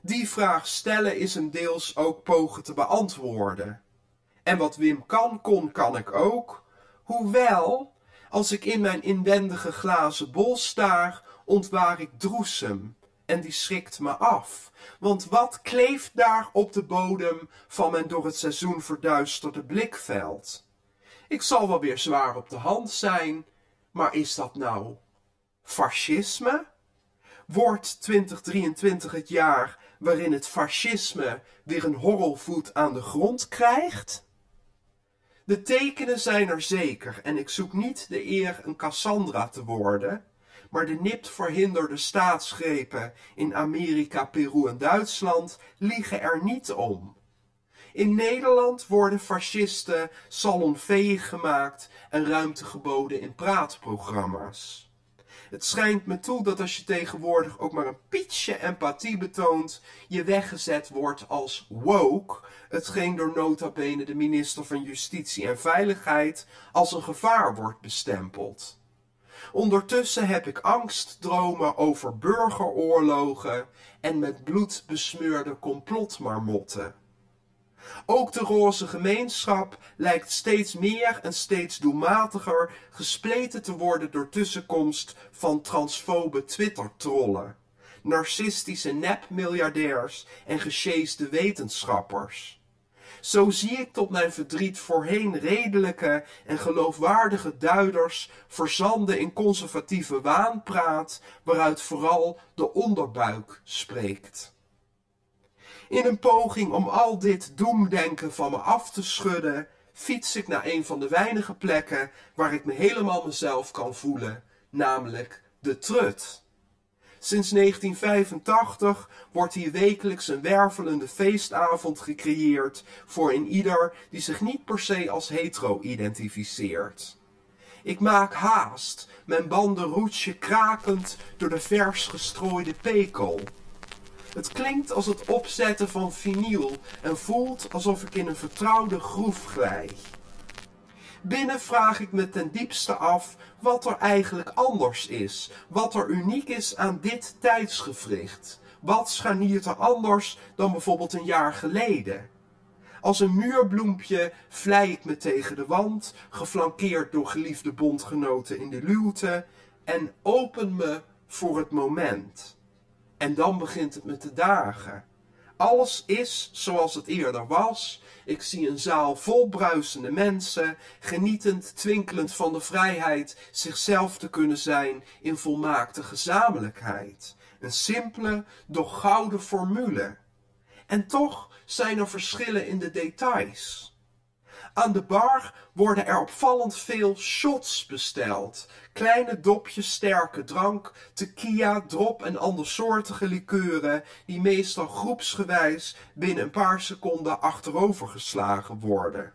Speaker 6: Die vraag stellen is een deels ook pogen te beantwoorden. En wat Wim kan, kon, kan ik ook. Hoewel, als ik in mijn inwendige glazen bol staar, ontwaar ik droesem. En die schrikt me af. Want wat kleeft daar op de bodem van mijn door het seizoen verduisterde blikveld? Ik zal wel weer zwaar op de hand zijn, maar is dat nou fascisme? Wordt 2023 het jaar waarin het fascisme weer een horrelvoet aan de grond krijgt? De tekenen zijn er zeker en ik zoek niet de eer een Cassandra te worden, maar de nipt verhinderde staatsgrepen in Amerika, Peru en Duitsland liegen er niet om. In Nederland worden fascisten salonveeg gemaakt en ruimte geboden in praatprogramma's. Het schijnt me toe dat als je tegenwoordig ook maar een pietje empathie betoont, je weggezet wordt als woke, hetgeen door nota bene de minister van Justitie en Veiligheid als een gevaar wordt bestempeld. Ondertussen heb ik angstdromen over burgeroorlogen en met bloed besmeurde complotmarmotten. Ook de roze gemeenschap lijkt steeds meer en steeds doelmatiger gespleten te worden door tussenkomst van transfobe Twitter-trollen, narcistische nep-miljardairs en gesjeesde wetenschappers. Zo zie ik tot mijn verdriet voorheen redelijke en geloofwaardige duiders verzanden in conservatieve waanpraat, waaruit vooral de onderbuik spreekt. In een poging om al dit doemdenken van me af te schudden, fiets ik naar een van de weinige plekken waar ik me helemaal mezelf kan voelen, namelijk de trut. Sinds 1985 wordt hier wekelijks een wervelende feestavond gecreëerd voor een ieder die zich niet per se als hetero identificeert. Ik maak haast, mijn bandenroetje krakend door de vers gestrooide pekel. Het klinkt als het opzetten van vinyl en voelt alsof ik in een vertrouwde groef glij. Binnen vraag ik me ten diepste af wat er eigenlijk anders is, wat er uniek is aan dit tijdsgevricht. Wat scharniert er anders dan bijvoorbeeld een jaar geleden? Als een muurbloempje vlei ik me tegen de wand, geflankeerd door geliefde bondgenoten in de luwte, en open me voor het moment. En dan begint het me te dagen. Alles is zoals het eerder was. Ik zie een zaal vol bruisende mensen, genietend, twinkelend van de vrijheid zichzelf te kunnen zijn in volmaakte gezamenlijkheid. Een simpele, doch gouden formule. En toch zijn er verschillen in de details. Aan de bar worden er opvallend veel shots besteld. Kleine dopjes sterke drank, tequila, drop en andersoortige likeuren die meestal groepsgewijs binnen een paar seconden achterovergeslagen worden.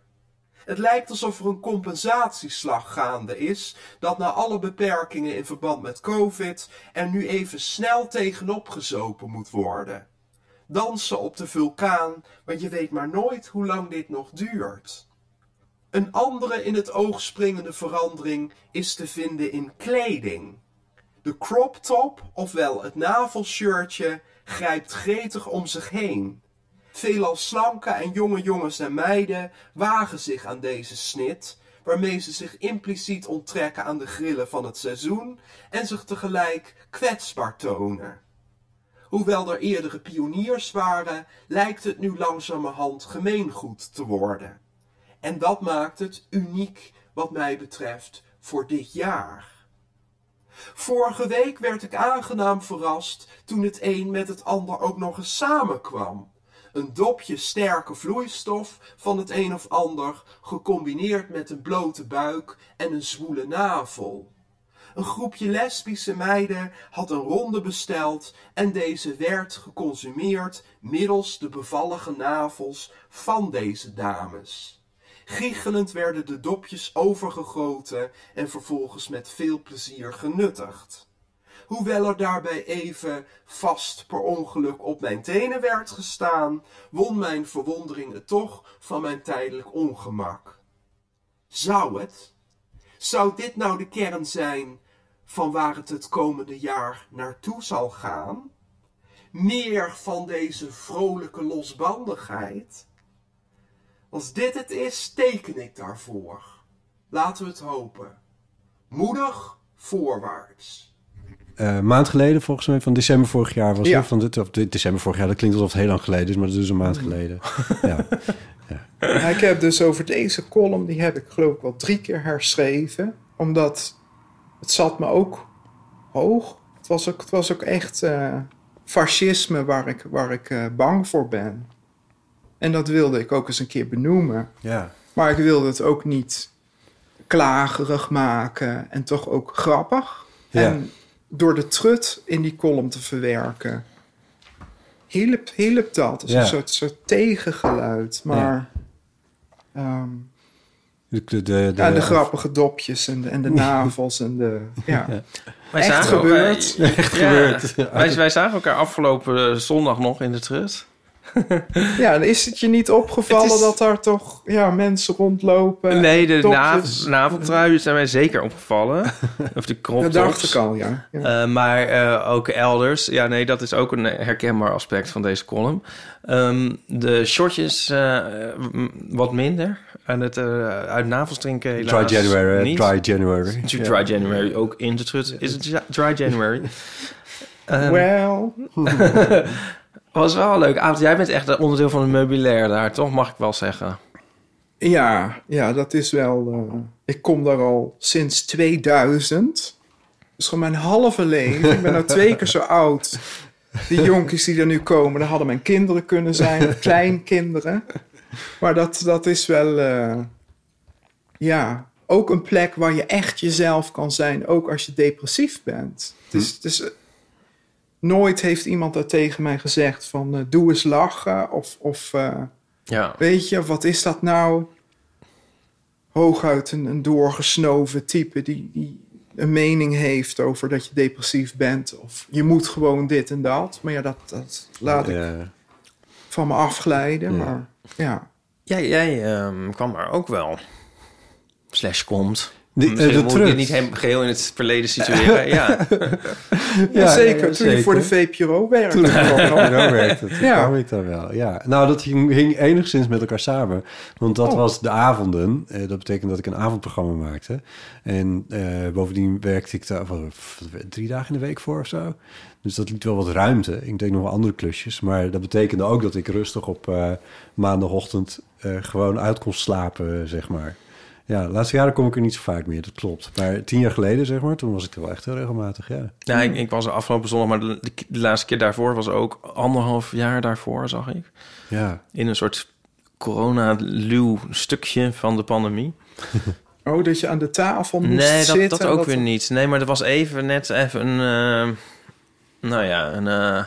Speaker 6: Het lijkt alsof er een compensatieslag gaande is, dat na alle beperkingen in verband met COVID er nu even snel tegenop gezopen moet worden. Dansen op de vulkaan, want je weet maar nooit hoe lang dit nog duurt. Een andere in het oog springende verandering is te vinden in kleding. De crop top, ofwel het navelshirtje, grijpt gretig om zich heen. Veelal slanke en jonge jongens en meiden wagen zich aan deze snit, waarmee ze zich impliciet onttrekken aan de grillen van het seizoen en zich tegelijk kwetsbaar tonen. Hoewel er eerdere pioniers waren, lijkt het nu langzamerhand gemeengoed te worden. En dat maakt het uniek wat mij betreft voor dit jaar. Vorige week werd ik aangenaam verrast toen het een met het ander ook nog eens samenkwam. Een dopje sterke vloeistof van het een of ander, gecombineerd met een blote buik en een zwoele navel. Een groepje lesbische meiden had een ronde besteld en deze werd geconsumeerd middels de bevallige navels van deze dames. Giechelend werden de dopjes overgegoten en vervolgens met veel plezier genuttigd. Hoewel er daarbij even vast per ongeluk op mijn tenen werd gestaan, won mijn verwondering het toch van mijn tijdelijk ongemak. Zou het? Zou dit nou de kern zijn van waar het het komende jaar naartoe zal gaan? Meer van deze vrolijke losbandigheid? Als dit het is, teken ik daarvoor. Laten we het hopen. Moedig voorwaarts.
Speaker 3: Eh, maand geleden, volgens mij, van december vorig jaar was
Speaker 4: Ja.
Speaker 3: het. Van dit, of dit december vorig jaar, dat klinkt alsof het heel lang geleden is, maar dat is dus een maand geleden. ja.
Speaker 4: Ja, ik heb dus over deze column, die heb ik geloof ik wel drie keer herschreven. Omdat het zat me ook hoog. Het was ook, het was ook echt eh, fascisme waar ik, waar ik eh, bang voor ben. En dat wilde ik ook eens een keer benoemen.
Speaker 3: Ja.
Speaker 4: Maar ik wilde het ook niet klagerig maken en toch ook grappig.
Speaker 3: Ja.
Speaker 4: En door de trut in die column te verwerken, hielp, hielp dat. Dus
Speaker 3: Ja.
Speaker 4: een soort, soort tegengeluid. Maar ehm,
Speaker 3: De, de, de,
Speaker 4: ja, de grappige dopjes en de, en de navels en de... Ja.
Speaker 2: Wij
Speaker 4: Echt
Speaker 2: zagen
Speaker 4: gebeurd.
Speaker 2: Elkaar,
Speaker 3: Echt
Speaker 2: ja,
Speaker 3: gebeurd.
Speaker 2: Wij, wij zagen elkaar afgelopen eh, zondag nog in de trut.
Speaker 4: ja, dan is het je niet opgevallen
Speaker 2: is-
Speaker 4: dat daar toch ja, mensen rondlopen?
Speaker 2: nee, de nav naveltruien zijn mij zeker opgevallen. of de crop
Speaker 4: Dat dacht ik al, ja. ja.
Speaker 2: Eh, maar eh, ook elders. Ja, nee, dat is ook een herkenbaar aspect van deze column. Ehm, de shortjes eh, m- wat minder. En het eh, uit navels drinken helaas
Speaker 3: Dry January.
Speaker 2: niet.
Speaker 3: Dry January.
Speaker 2: Dry January, ook in de trut. Is het Dry January? Ehm,
Speaker 4: Well,
Speaker 2: was wel leuk. Aad, jij bent echt een onderdeel van het meubilair daar, toch? Mag ik wel zeggen.
Speaker 4: Ja, ja, dat is wel. eh, ik kom daar al sinds 2000. Dus gewoon mijn halve leven. Ik ben nou twee keer zo oud. Die jonkies die er nu komen, dat hadden mijn kinderen kunnen zijn, kleinkinderen. Maar dat, dat is wel. eh, ja, ook een plek waar je echt jezelf kan zijn, ook als je depressief bent. Het is, het is, nooit heeft iemand dat tegen mij gezegd van eh, doe eens lachen of. of eh,
Speaker 2: Ja.
Speaker 4: Weet je, wat is dat nou? Hooguit een, een doorgesnoven type die, die een mening heeft over dat je depressief bent. Of je moet gewoon dit en dat. Maar ja, dat, dat laat ik
Speaker 3: Ja.
Speaker 4: van me afglijden.
Speaker 3: Ja.
Speaker 4: Maar ja,
Speaker 2: Jij, jij ehm, kwam er ook wel. Slash komt.
Speaker 3: Die- eh, de
Speaker 2: moet ik
Speaker 3: trut.
Speaker 2: niet hem geheel in het verleden situeren. ja.
Speaker 4: ja, zeker. toen je voor de. VPRO werkte.
Speaker 3: Toen
Speaker 4: ook nog.
Speaker 3: ja. werkt het.
Speaker 4: Ja.
Speaker 3: Ja. kwam ik dan wel. Ja. Nou, dat hing, hing enigszins met elkaar samen. Want dat
Speaker 4: Oh.
Speaker 3: was de avonden. Eh, dat betekent dat ik een avondprogramma maakte. En eh, bovendien werkte ik daar drie dagen in de week voor of zo. Dus dat liet wel wat ruimte. Ik deed nog wel andere klusjes. Maar dat betekende ook dat ik rustig op eh, maandagochtend eh, gewoon uit kon slapen, zeg maar. Ja, de laatste jaren kom ik er niet zo vaak meer, dat klopt. Maar tien jaar geleden, zeg maar, toen was ik er wel echt heel regelmatig, ja.
Speaker 2: Ja, ik, ik was er afgelopen zondag, maar de, de laatste keer daarvoor was ook anderhalf jaar daarvoor, zag ik.
Speaker 3: Ja,
Speaker 2: In een soort corona-luw stukje van de pandemie.
Speaker 4: Oh, dat je aan de tafel moest
Speaker 2: Nee, dat,
Speaker 4: zitten.
Speaker 2: dat ook weer niet. Nee, maar er was even net even een... eh, nou ja, een... eh,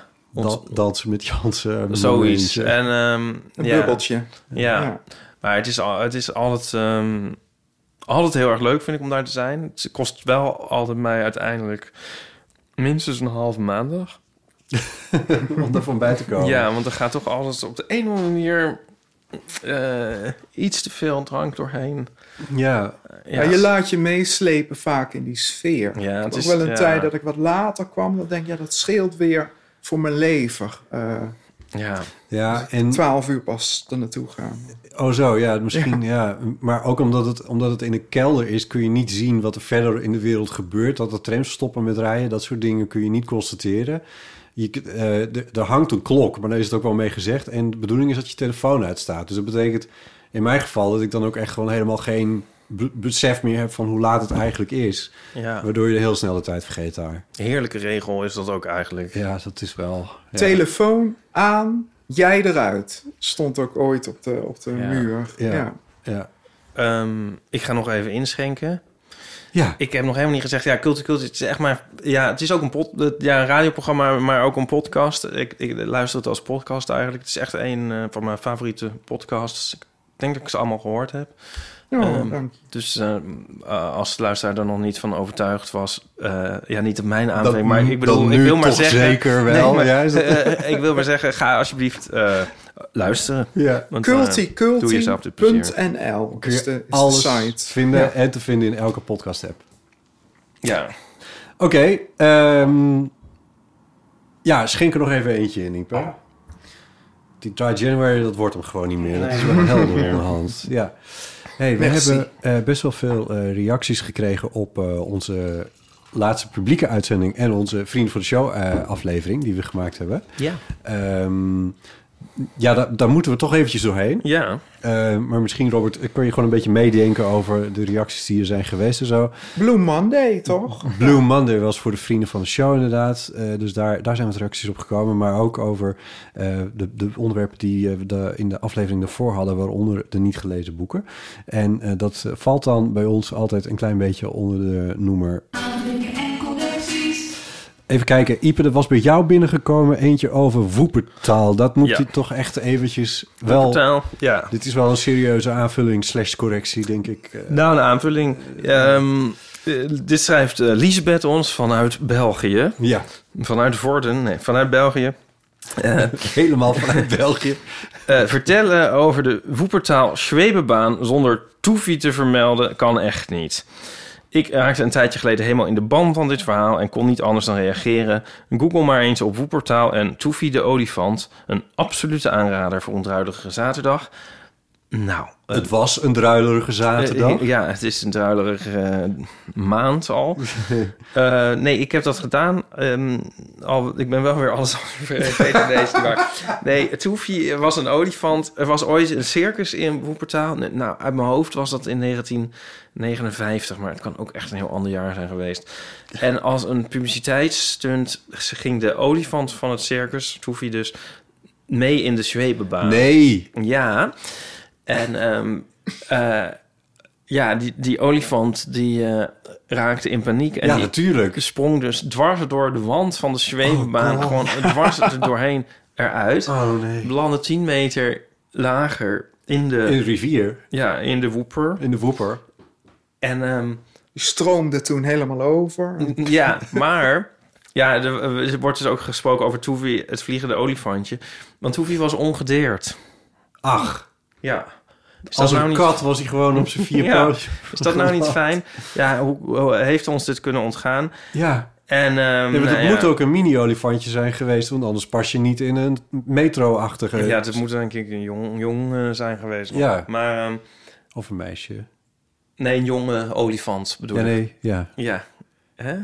Speaker 3: dansen met Jansen.
Speaker 2: zoiets.
Speaker 3: momentje.
Speaker 2: En, ehm,
Speaker 4: Een
Speaker 2: ja,
Speaker 4: bubbeltje.
Speaker 2: Ja.
Speaker 4: Ja.
Speaker 2: maar het is, al, het is altijd, ehm, altijd heel erg leuk, vind ik, om daar te zijn. Het kost wel altijd mij uiteindelijk minstens een halve maandag.
Speaker 3: om daarvan bij te komen.
Speaker 2: Ja, want er gaat toch altijd op de een of andere manier... eh, iets te veel drank doorheen.
Speaker 3: Ja.
Speaker 4: Ja. je laat je meeslepen vaak in die sfeer.
Speaker 2: Ja, het
Speaker 4: ook
Speaker 2: is-
Speaker 4: wel een
Speaker 2: ja.
Speaker 4: tijd dat ik wat later kwam. Dan denk ja, dat scheelt weer voor mijn lever. Eh
Speaker 2: Ja.
Speaker 3: Ja, en...
Speaker 4: Twaalf uur pas er naartoe gaan.
Speaker 3: Oh zo, ja, misschien, ja. Maar ook omdat het, omdat het in een kelder is... kun je niet zien wat er verder in de wereld gebeurt. Dat de trams stoppen met rijden, dat soort dingen kun je niet constateren. Je, eh, er- hangt een klok, maar daar is het ook wel mee gezegd. En de bedoeling is dat je telefoon uitstaat. Dus dat betekent in mijn geval dat ik dan ook echt gewoon helemaal geen be- besef meer heb... van hoe laat het eigenlijk is.
Speaker 2: Ja.
Speaker 3: Waardoor je de heel snel de tijd vergeet daar.
Speaker 2: Heerlijke regel is dat ook eigenlijk.
Speaker 3: Ja, dat is wel... ja.
Speaker 4: Telefoon aan, jij eruit. Stond ook ooit op de, op de
Speaker 2: Ja.
Speaker 4: muur.
Speaker 3: Ja.
Speaker 4: Ja.
Speaker 3: Ja.
Speaker 2: Ehm, ik ga nog even inschenken.
Speaker 3: Ja.
Speaker 2: Ik heb nog helemaal niet gezegd, ja, Culture Culture, het is echt maar, ja, het is ook een, pod, ja, een radioprogramma, maar ook een podcast. Ik, ik luister het als podcast eigenlijk. Het is echt een eh, van mijn favoriete podcasts. Ik denk dat ik ze allemaal gehoord heb.
Speaker 4: Oh,
Speaker 2: Ehm, dus eh, eh, als de luisteraar er nog niet van overtuigd was, eh, ja, niet op mijn aanbeveling, maar ik bedoel, ik wil maar
Speaker 3: toch
Speaker 2: zeggen,
Speaker 3: zeker wel,
Speaker 2: maar,
Speaker 3: ja, is dat-
Speaker 2: eh, ik wil maar zeggen, ga alsjeblieft eh, luisteren.
Speaker 3: Ja.
Speaker 2: Want, eh,
Speaker 4: Culti,
Speaker 2: doe jezelf
Speaker 3: Kun
Speaker 4: is de, is de
Speaker 3: alles
Speaker 4: site.
Speaker 3: vinden
Speaker 4: Ja.
Speaker 3: en te vinden in elke podcast-app.
Speaker 2: Ja.
Speaker 3: Oké, ehm, ja, schenk er nog even eentje in, Ipe. Die Dry January, dat wordt hem gewoon niet meer. Dat is wel helder onderhand. Ja. Hey, we
Speaker 4: Merci.
Speaker 3: hebben eh, best wel veel eh, reacties gekregen op eh, onze laatste publieke uitzending... en onze Vrienden voor de Show aflevering die we gemaakt hebben.
Speaker 2: Ja.
Speaker 3: Ehm, ja, daar, daar moeten we toch eventjes doorheen.
Speaker 2: Ja.
Speaker 3: Eh, maar misschien, Robert, kun je gewoon een beetje meedenken over de reacties die er zijn geweest en zo.
Speaker 4: Blue Monday, toch?
Speaker 3: Blue Monday was voor de vrienden van de show inderdaad. Eh, dus daar, daar zijn wat reacties op gekomen. Maar ook over eh, de, de onderwerpen die we de, in de aflevering daarvoor hadden... waaronder de niet gelezen boeken. En eh, dat valt dan bij ons altijd een klein beetje onder de noemer... Even kijken, Ipe, er was bij jou binnengekomen eentje over woepertaal. Dat moet
Speaker 2: Ja.
Speaker 3: je toch echt eventjes wel...
Speaker 2: Woepertaal, ja.
Speaker 3: Dit is wel een serieuze aanvulling slash correctie, denk ik. eh.
Speaker 2: Nou, een aanvulling. Ehm, eh, dit schrijft eh, Lisbeth ons vanuit België.
Speaker 3: Ja.
Speaker 2: Vanuit Vorden, nee, vanuit België.
Speaker 3: Helemaal vanuit België.
Speaker 2: vertellen over de woepertaal Schwebebaan zonder toefie te vermelden kan echt niet. Ik raakte een tijdje geleden helemaal in de ban van dit verhaal en kon niet anders dan reageren. Google maar eens op woepertaal en Toefie de olifant. Een absolute aanrader voor ontruidige zaterdag. Nou,
Speaker 3: Het was een druilerige zaterdag.
Speaker 2: Eh, ja, het is een druilerige eh, maand al. Eh, nee, ik heb dat gedaan. Ehm, al, ik ben wel weer alles vergeten deze waar. Nee, Toefie was een olifant. Er was ooit een circus in Woepertaal. Nou, uit mijn hoofd was dat in 1959, maar het kan ook echt een heel ander jaar zijn geweest. En als een publiciteitsstunt ging de olifant van het circus, Toefie dus, mee in de zwebebaan.
Speaker 3: Nee.
Speaker 2: Ja. En ehm, eh, ja, die, die olifant die eh, raakte in paniek. En
Speaker 3: Ja,
Speaker 2: die
Speaker 3: natuurlijk.
Speaker 2: sprong dus dwars door de wand van de zwebebaan.
Speaker 3: Oh,
Speaker 2: gewoon dwars er doorheen eruit.
Speaker 3: Oh nee.
Speaker 2: Belandde 10 meter lager in de,
Speaker 3: In de rivier.
Speaker 2: ja, in de woeper.
Speaker 3: In de woeper.
Speaker 2: En ehm,
Speaker 4: Die stroomde toen helemaal over.
Speaker 2: ja, maar... Ja, er, er wordt dus ook gesproken over Toefie, het vliegende olifantje. Want Toefie was ongedeerd.
Speaker 3: Ach.
Speaker 2: Ja. Is
Speaker 3: Als een
Speaker 2: nou niet-
Speaker 3: kat was hij gewoon op zijn vier
Speaker 2: Ja.
Speaker 3: pootjes.
Speaker 2: Is dat nou niet fijn? Ja, hoe, hoe heeft ons dit kunnen ontgaan?
Speaker 3: Ja.
Speaker 2: En,
Speaker 3: Ja,
Speaker 2: nou ja.
Speaker 3: moet ook een mini-olifantje zijn geweest, want anders pas je niet in een metro-achtige...
Speaker 2: Ja, het moet denk ik een jong, jong eh, zijn geweest. nog.
Speaker 3: Ja.
Speaker 2: Maar, ehm,
Speaker 3: Of een meisje.
Speaker 2: nee, een jonge olifant bedoel
Speaker 3: Ja,
Speaker 2: ik.
Speaker 3: nee, ja.
Speaker 2: Ja. Hè?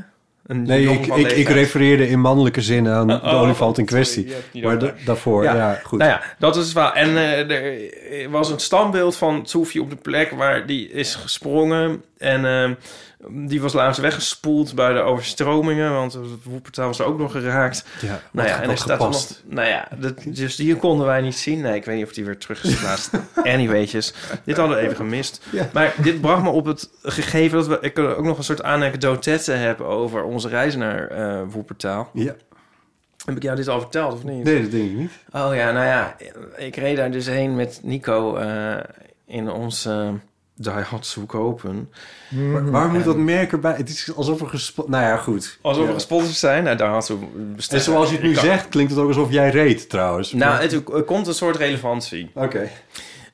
Speaker 2: Een
Speaker 3: Nee, ik, ik, refereerde in mannelijke zin aan de
Speaker 2: Oh,
Speaker 3: olifant in kwestie. maar daarvoor, ja, goed.
Speaker 2: Nou ja, dat is wel. En eh, er was een standbeeld van Soefie op de plek waar die is gesprongen. En eh, die was laatst weggespoeld bij de overstromingen, want het woepertaal was er ook nog geraakt.
Speaker 3: Ja,
Speaker 2: nou ja, en er staat nog. Nou ja, dat, dus die konden wij niet zien. Nee, ik weet niet of die weer terug is geplaatst. Anyway'tjes, dit hadden we even gemist.
Speaker 3: Ja.
Speaker 2: Maar dit bracht me op het gegeven dat we, ik ook nog een soort anekdotette heb over onze reis naar eh Woepertaal.
Speaker 3: Ja.
Speaker 2: Heb ik jou dit al verteld of niet?
Speaker 3: Nee, dat denk ik niet.
Speaker 2: Oh ja, nou ja, ik reed daar dus heen met Nico eh, in ons uh, Daihatsu Kopen.
Speaker 3: Waar, waar moet dat merk erbij? Het is alsof er gespot... Nou ja, goed.
Speaker 2: Alsof
Speaker 3: Ja.
Speaker 2: we gesponsord zijn. Nou, Daihatsu
Speaker 3: En zoals je het nu
Speaker 2: kan-
Speaker 3: zegt, klinkt het ook alsof jij reed, trouwens.
Speaker 2: Nou, het, er komt een soort relevantie.
Speaker 3: Oké.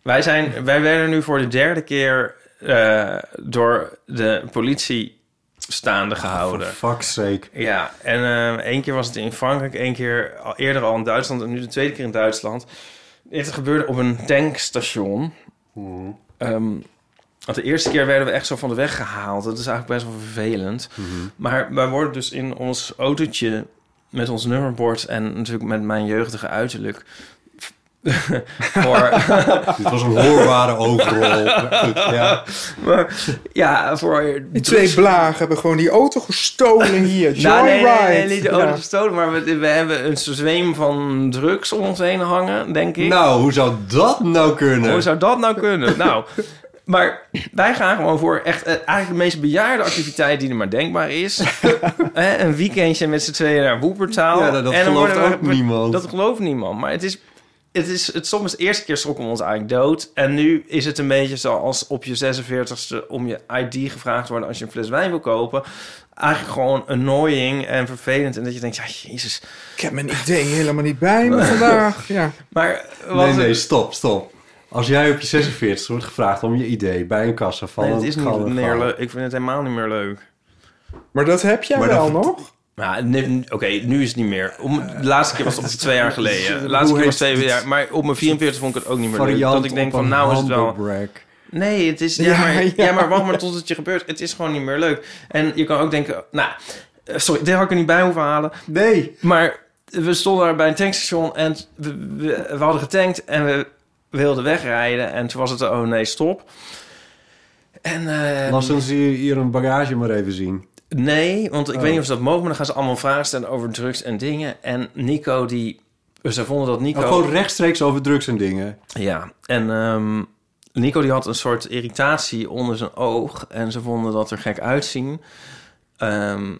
Speaker 2: Wij, zijn, wij werden nu voor de derde keer eh, door de politie staande gehouden.
Speaker 3: For fuck's sake.
Speaker 2: Ja, en eh één keer was het in Frankrijk, één keer al eerder al in Duitsland en nu de tweede keer in Duitsland. Dit gebeurde op een tankstation. Ehm, want de eerste keer werden we echt zo van de weg gehaald. Dat is eigenlijk best wel vervelend. Maar wij worden dus in ons autootje met ons nummerbord en natuurlijk met mijn jeugdige uiterlijk. voor,
Speaker 3: Dit was een hoorbare overrol. Ja.
Speaker 2: maar, ja, voor
Speaker 4: Die twee blagen hebben gewoon die auto gestolen hier.
Speaker 2: Nou, nee, nee, nee, niet de auto
Speaker 4: Ja.
Speaker 2: gestolen, maar we, we hebben een zweem van drugs om ons heen hangen, denk ik.
Speaker 3: Nou, hoe zou dat nou kunnen?
Speaker 2: Hoe zou dat nou kunnen? nou, maar wij gaan gewoon voor echt eh, eigenlijk de meest bejaarde activiteit die er maar denkbaar is. Hè, een weekendje met z'n tweeën naar Woepertaal.
Speaker 3: Ja, dat- gelooft
Speaker 2: we-
Speaker 3: ook niemand.
Speaker 2: Dat gelooft niemand. Maar het is... Het is het, soms de eerste keer schrokken we ons eigenlijk dood. En nu is het een beetje zoals op je 46ste om je ID gevraagd worden als je een fles wijn wil kopen. Eigenlijk gewoon annoying en vervelend. En dat je denkt, ja, jezus.
Speaker 4: Ik heb mijn idee helemaal niet bij me vandaag. Ja.
Speaker 2: Maar
Speaker 3: Nee,
Speaker 2: was
Speaker 3: nee, stop, stop. Als jij op je 46 wordt gevraagd om je idee bij een kassa van
Speaker 2: Nee, het is niet meer leuk. Ik vind het helemaal niet meer leuk.
Speaker 4: Maar dat heb jij
Speaker 3: Maar
Speaker 4: wel
Speaker 3: dat-
Speaker 4: nog?
Speaker 2: Ja, nee, oké, nu is het niet meer. Om, de laatste keer was het twee jaar geleden. De laatste keer was twee jaar. Maar op mijn 44 vond ik het ook niet meer leuk. Dat ik denk van, nou is het wel... Nee, het is... Ja,
Speaker 4: Ja,
Speaker 2: maar,
Speaker 4: ja.
Speaker 2: ja. maar wacht maar tot het je gebeurt. Het is gewoon niet meer leuk. En je kan ook denken... Nou, eh, sorry, dit had ik er niet bij hoeven halen.
Speaker 3: Nee.
Speaker 2: Maar we stonden daar bij een tankstation en we, we, we hadden getankt en we wilden wegrijden. En toen was het, oh nee, stop. En, eh,
Speaker 3: Laat ons hier hier een bagage maar even zien.
Speaker 2: Nee, want ik
Speaker 3: Oh.
Speaker 2: weet niet of ze dat mogen, maar dan gaan ze allemaal vragen stellen over drugs en dingen. En Nico, die. Ze vonden dat Nico.
Speaker 3: Oh, gewoon rechtstreeks over drugs en dingen.
Speaker 2: Ja, en ehm, Nico die had een soort irritatie onder zijn oog. En ze vonden dat er gek uitzien. Ehm,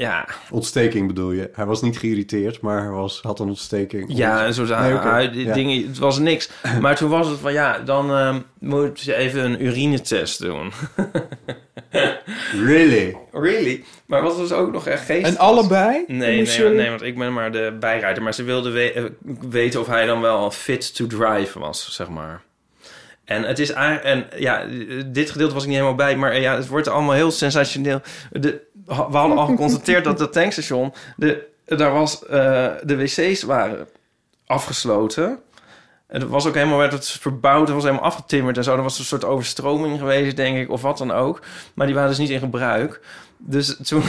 Speaker 2: ja,
Speaker 3: Ontsteking bedoel je. Hij was niet geïrriteerd, maar hij was, had een ontsteking.
Speaker 2: ja, en zo
Speaker 3: Nee, Ja.
Speaker 2: dingen. Het was niks. Maar toen was het van ja, dan ehm, moet je even een urinetest doen.
Speaker 3: Really?
Speaker 2: really? Maar was ook nog echt geestig.
Speaker 4: En allebei?
Speaker 2: Nee, nee,
Speaker 4: je-
Speaker 2: nee, want ik ben maar de bijrijder. Maar ze wilden we- eh, weten of hij dan wel fit to drive was, zeg maar. En het is eigenlijk... En ja, dit gedeelte was ik niet helemaal bij. Maar ja, het wordt allemaal heel sensationeel. De, we hadden al geconstateerd dat dat tankstation... De, daar was... eh, de wc's waren afgesloten. En het was ook helemaal... werd het verbouwd. Het was helemaal afgetimmerd en zo. Er was een soort overstroming geweest, denk ik. Of wat dan ook. Maar die waren dus niet in gebruik. Dus toen...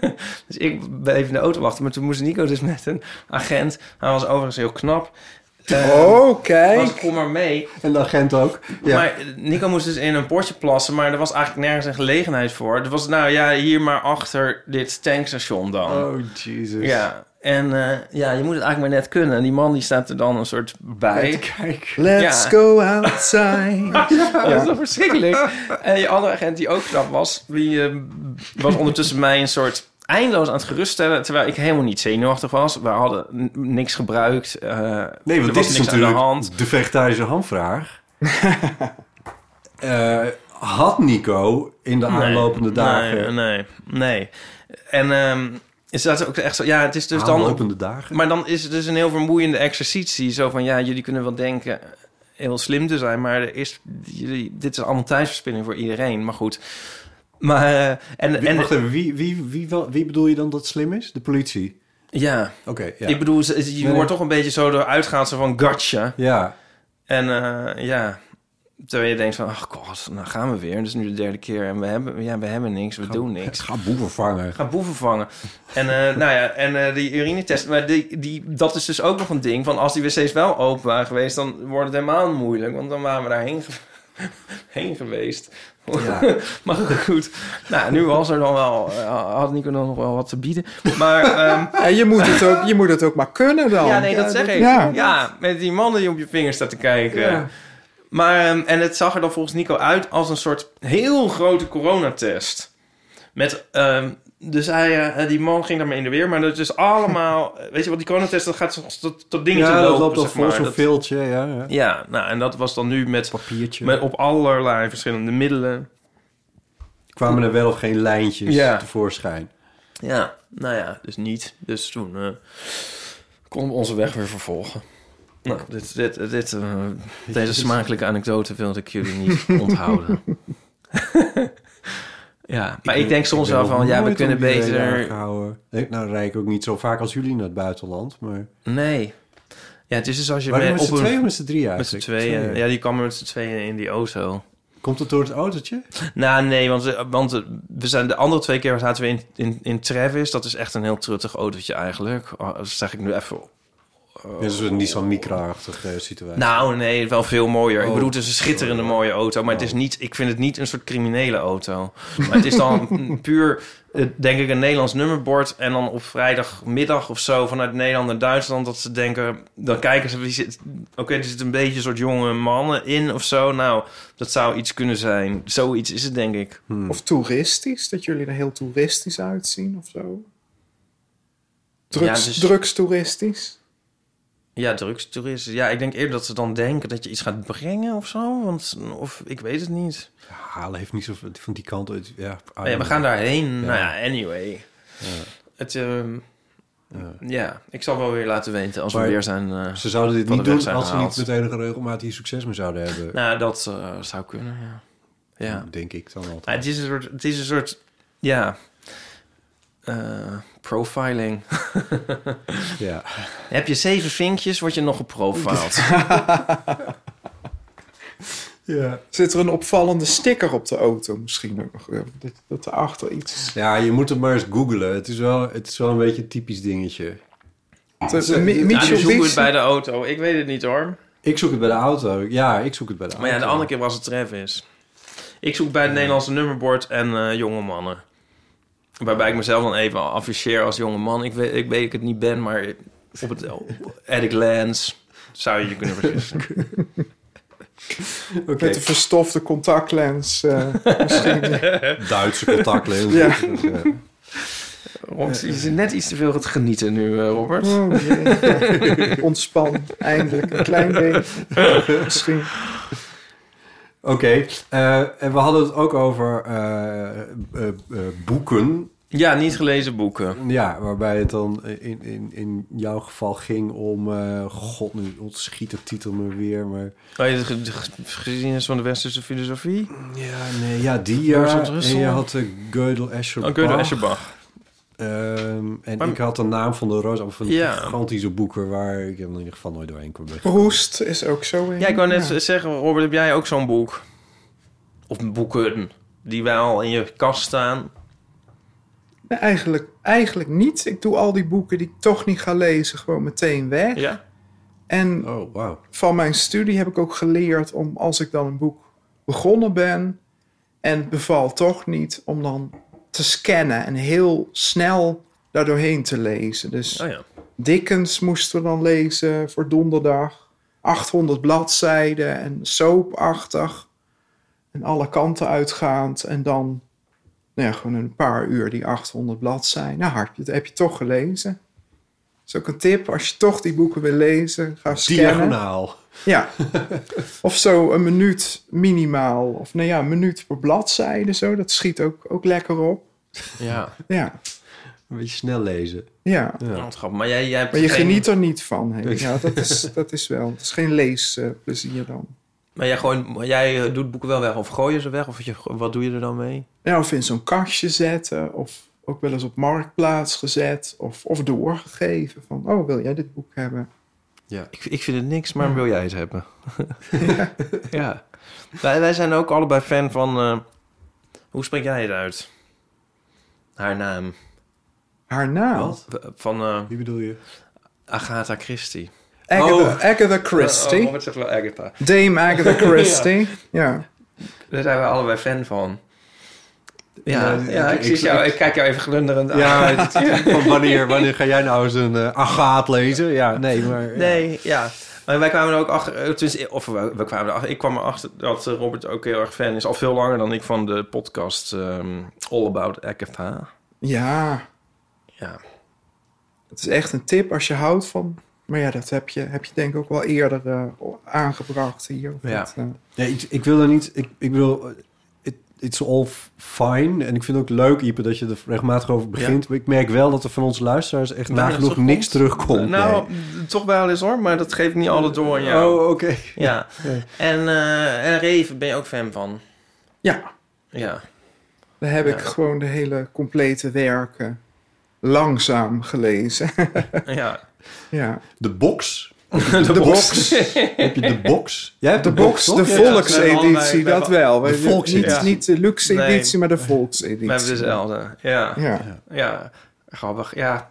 Speaker 2: dus ik bleef in de auto wachten. Maar toen moest Nico dus met een agent... Hij was overigens heel knap. Eh,
Speaker 4: Oh, kijk.
Speaker 2: was, kom maar mee.
Speaker 3: En de agent ook. Ja.
Speaker 2: Maar Nico moest dus in een potje plassen, maar er was eigenlijk nergens een gelegenheid voor. Er was, nou ja, hier maar achter dit tankstation dan.
Speaker 3: Oh, Jesus.
Speaker 2: Ja, en eh, ja, je moet het eigenlijk maar net kunnen. En die man die staat er dan een soort bij.
Speaker 3: Kijk.
Speaker 4: Let's
Speaker 2: Ja.
Speaker 4: go outside.
Speaker 2: Ja, dat is toch verschrikkelijk. En die andere agent die ook knap was, die eh, was ondertussen mij een soort eindeloos aan het geruststellen, terwijl ik helemaal niet zenuwachtig was. We hadden niks gebruikt. eh,
Speaker 3: Nee, want
Speaker 2: was
Speaker 3: dit is
Speaker 2: aan de
Speaker 3: natuurlijk
Speaker 2: hand.
Speaker 3: de vegetarische hamvraag. Eh, had Nico in de aanlopende dagen...
Speaker 2: Nee, nee, nee. En ehm is dat ook echt zo? Ja, het is dus dan...
Speaker 3: aanlopende dagen?
Speaker 2: Maar dan is het dus een heel vermoeiende exercitie. Zo van, ja, jullie kunnen wel denken heel slim te zijn... maar er is, jullie, dit is allemaal tijdverspilling voor iedereen. Maar goed. Maar, eh, en,
Speaker 3: Wie,
Speaker 2: en,
Speaker 3: wacht even, wie, wie, wie, wie bedoel je dan dat slim is? De politie?
Speaker 2: ja,
Speaker 3: Oké, ja.
Speaker 2: ik bedoel, je
Speaker 3: Nee.
Speaker 2: wordt toch een beetje zo eruit gaan zo van gotcha.
Speaker 3: Ja,
Speaker 2: En eh, ja, terwijl je denkt van, ach god, nou gaan we weer. Is nu de derde keer en we hebben, ja, we hebben niks, we doen niks.
Speaker 3: ga boeven vangen.
Speaker 2: Ga boeven vangen. En eh, nou ja, en eh, die urinetest, maar die, die, dat is dus ook nog een ding van als die wc's wel open waren geweest, dan wordt het helemaal moeilijk, want dan waren we daarheen ge- heen geweest.
Speaker 3: Ja.
Speaker 2: maar goed, nou, nu was er dan wel, eh, had Nico dan nog wel wat te bieden. Maar ehm,
Speaker 4: Ja, je, moet het ook, je moet het ook maar kunnen dan.
Speaker 2: ja, nee, dat zeg ik.
Speaker 4: Ja.
Speaker 2: Ja. met die man die op je vinger staat te kijken.
Speaker 4: Ja.
Speaker 2: Maar, ehm, en het zag er dan volgens Nico uit als een soort heel grote coronatest. Met, ehm, dus hij, eh, die man ging daarmee in de weer, maar dat is allemaal, weet je wat, die coronatest, dat gaat tot, tot, tot dingetje
Speaker 3: ja, dat loopt
Speaker 2: maar.
Speaker 3: zo'n viltje. Ja, ja.
Speaker 2: Ja, nou, en dat was dan nu met,
Speaker 3: Papiertje.
Speaker 2: met op allerlei verschillende middelen.
Speaker 3: Kwamen er wel of geen lijntjes
Speaker 2: Ja.
Speaker 3: tevoorschijn.
Speaker 2: Ja, nou ja, dus niet. Dus toen eh konden we onze weg weer vervolgen. Nou, dit, dit, dit, eh, deze smakelijke anekdote wilde ik jullie niet onthouden. Ja, maar ik, denk soms wel van, ja, we kunnen beter...
Speaker 3: Ik, nou, rijd ik ook niet zo vaak als jullie naar het buitenland, maar...
Speaker 2: Nee. Ja, het is dus als je
Speaker 3: met z'n tweeën of met z'n drieën
Speaker 2: Met z'n tweeën. Ja, die kwam met z'n tweeën in die auto.
Speaker 3: Komt het door het autootje?
Speaker 2: Nou, nee, want, eh, want eh, we zijn de andere twee keer zaten we in, in, in Travis. Dat is echt een heel truttig autootje eigenlijk. Oh, dat zeg ik nu even.
Speaker 3: Ja, dat is een Nissan Micra-achtige situatie.
Speaker 2: Nou, nee, wel veel mooier. Ik
Speaker 3: Oh.
Speaker 2: bedoel, het is een schitterende mooie auto. Maar het is niet, ik vind het niet een soort criminele auto. Maar het is dan puur, eh, denk ik, een Nederlands nummerbord. En dan op vrijdagmiddag of zo vanuit Nederland naar Duitsland... dat ze denken, dan kijken ze, wie zit... Oké, er zit een beetje een soort jonge mannen in of zo. Nou, dat zou iets kunnen zijn. Zoiets is het, denk ik.
Speaker 4: Of toeristisch, dat jullie er heel toeristisch uitzien of zo. Drugs,
Speaker 2: Ja, dus-
Speaker 4: Drugstoeristisch.
Speaker 2: Ja, drugstoeristen. Ja, ik denk eerder dat ze dan denken dat je iets gaat brengen of zo. Want, of ik weet het niet.
Speaker 3: Halen heeft niet zo van die kant uit. Ja,
Speaker 2: ja, we gaan daarheen.
Speaker 3: Ja.
Speaker 2: Nou ja, anyway. Het, ehm, ja. ik zal wel weer laten weten als
Speaker 3: Maar
Speaker 2: we weer zijn. eh,
Speaker 3: Ze zouden dit niet doen als ze niet met enige regelmaat hier succes mee zouden hebben.
Speaker 2: Nou, dat eh, zou kunnen, ja. Ja.
Speaker 3: Denk ik dan altijd.
Speaker 2: Het is een soort, het is een soort, ja, eh, profiling.
Speaker 3: ja.
Speaker 2: Heb je zeven vinkjes, word je nog geprofiled.
Speaker 3: Ja.
Speaker 4: Zit er een opvallende sticker op de auto misschien ook nog? Dat, dat erachter iets...
Speaker 3: Ja, je moet het maar eens googlen. Het is wel, het is wel een beetje een typisch dingetje.
Speaker 4: Het
Speaker 2: Ja, nu zoeken we het bij de auto. Ik weet het niet hoor.
Speaker 3: Ik zoek het bij de auto. Ja, ik zoek het bij de
Speaker 2: Maar ja,
Speaker 3: auto.
Speaker 2: de andere keer was het Travis. Ik zoek bij het Nederlandse nummerbord en eh, jonge mannen. Waarbij ik mezelf dan even afficheer als jonge man. Ik weet, ik weet dat ik het niet ben, maar op het at a glance zou je je kunnen vergissen.
Speaker 3: Oké.
Speaker 4: Met een verstofte contactlens eh, misschien.
Speaker 3: Duitse contactlens.
Speaker 4: Ja.
Speaker 3: Ja.
Speaker 2: Rob, je zit net iets te veel te genieten nu, eh, Robert.
Speaker 4: Oh. Ontspan, eindelijk. Een klein beetje. Misschien.
Speaker 3: Oké, eh, en we hadden het ook over eh, eh, eh, boeken.
Speaker 2: Ja, niet gelezen boeken.
Speaker 3: Ja, waarbij het dan in, in, in jouw geval ging om... eh, God, nu ontschiet de titel me weer, maar...
Speaker 2: Oh, je de, de geschiedenis van de westerse filosofie?
Speaker 3: Ja, nee, ja, die ja.
Speaker 2: Bertrand
Speaker 3: En je had de Gödel Escher
Speaker 2: Oh, Gödel Escherbach.
Speaker 3: Ehm, en
Speaker 2: Maar-
Speaker 3: ik had de naam van de roos, of van die
Speaker 2: Ja.
Speaker 3: gigantische boeken waar ik in ieder geval nooit doorheen kon.
Speaker 4: Proest is ook zo in.
Speaker 2: Ja, ik wou net
Speaker 4: Ja.
Speaker 2: zeggen, Robert, heb jij ook zo'n boek? Of boeken die wel in je kast staan?
Speaker 4: Nee, eigenlijk, eigenlijk niet. Ik doe al die boeken die ik toch niet ga lezen gewoon meteen weg.
Speaker 2: Ja?
Speaker 4: En
Speaker 3: Oh, wauw.
Speaker 4: van mijn studie heb ik ook geleerd om als ik dan een boek begonnen ben en het bevalt toch niet, om dan te scannen en heel snel daar doorheen te lezen. Dus
Speaker 2: Oh ja.
Speaker 4: Dickens moesten we dan lezen voor donderdag. 800 bladzijden en soapachtig. En alle kanten uitgaand. En dan nou ja, gewoon een paar uur die 800 bladzijden. Nou, heb je, heb je toch gelezen. Dat is ook een tip. Als je toch die boeken wil lezen, ga scannen.
Speaker 3: Diagonaal.
Speaker 4: Ja. of zo een minuut minimaal. Of nou ja, een minuut per bladzijde. Zo. Dat schiet ook, ook lekker op.
Speaker 2: Ja.
Speaker 4: Ja.
Speaker 3: Een beetje snel lezen.
Speaker 4: Ja.
Speaker 2: Oh, grappig. Maar jij, jij hebt
Speaker 4: Maar je
Speaker 2: geen-
Speaker 4: geniet er niet van. Hè? Ja, dat is, dat is wel. Het is geen leesplezier dan.
Speaker 2: Maar jij, gooit, maar jij eh, doet boeken wel weg of gooi je ze weg? Of je, wat doe je er dan mee?
Speaker 4: Ja, of in zo'n kastje zetten. Of ook wel eens op marktplaats gezet. Of, of doorgegeven. Van, oh, wil jij dit boek hebben?
Speaker 3: Ja.
Speaker 2: Ik, ik vind het niks, maar wil jij het hebben? ja. Wij, wij zijn ook allebei fan van... eh, hoe spreek jij het uit? Haar naam.
Speaker 4: Haar naam?
Speaker 2: Van eh,
Speaker 3: Wie bedoel je?
Speaker 2: Agatha Christie.
Speaker 4: Agatha,
Speaker 2: Oh.
Speaker 4: Agatha Christie.
Speaker 2: Oh, zegt wel Agatha.
Speaker 4: Dame Agatha Christie. ja.
Speaker 2: Daar zijn we allebei fan van. Ja,
Speaker 3: Ja,
Speaker 2: ja,
Speaker 3: ik-
Speaker 2: ik, zie
Speaker 3: ik-
Speaker 2: jou, ik kijk jou even glunderend aan.
Speaker 3: Ja, van wanneer, wanneer ga jij nou eens een eh agaat lezen? Ja, nee, maar... ja.
Speaker 2: Nee, ja. Maar wij kwamen er ook achter, eh, of we, we kwamen erachter, ik kwam erachter dat eh, Robert ook heel erg fan is, al veel langer dan ik van de podcast ehm, All About Agatha.
Speaker 4: Ja.
Speaker 2: Ja.
Speaker 4: Het is echt een tip als je houdt van... Maar ja, dat heb je, heb je denk ik ook wel eerder eh, aangebracht hier. Of
Speaker 2: Ja.
Speaker 4: dat, eh,
Speaker 3: Nee, ik, ik wil er niet... Ik, ik bedoel, het, it's all fine. En ik vind het ook leuk, Ipe, dat je er regelmatig over begint. Maar ik merk wel dat er van onze luisteraars echt
Speaker 2: Nou,
Speaker 3: nagenoeg
Speaker 2: terugkomt.
Speaker 3: niks terugkomt.
Speaker 2: Nou, toch wel eens hoor, maar dat geef ik niet altijd door aan jou.
Speaker 3: Oh, oké.
Speaker 2: Ja.
Speaker 3: Nee.
Speaker 2: En, eh en Reven ben je ook fan van?
Speaker 4: Ja,
Speaker 2: Ja.
Speaker 4: daar heb ik gewoon de hele complete werken langzaam gelezen.
Speaker 2: Ja.
Speaker 4: ja.
Speaker 3: De box.
Speaker 2: De,
Speaker 4: box.
Speaker 3: Heb je de box? Jij hebt
Speaker 4: De box, de
Speaker 2: we
Speaker 4: volkseditie,
Speaker 2: we
Speaker 4: dat wel.
Speaker 3: De
Speaker 4: We-
Speaker 3: volkseditie.
Speaker 4: Niet, niet de luxe
Speaker 2: Nee.
Speaker 4: editie, maar de
Speaker 2: We
Speaker 4: volkseditie.
Speaker 2: hebben dezelfde. Ja.
Speaker 4: Ja.
Speaker 2: Ja. Grappig, ja.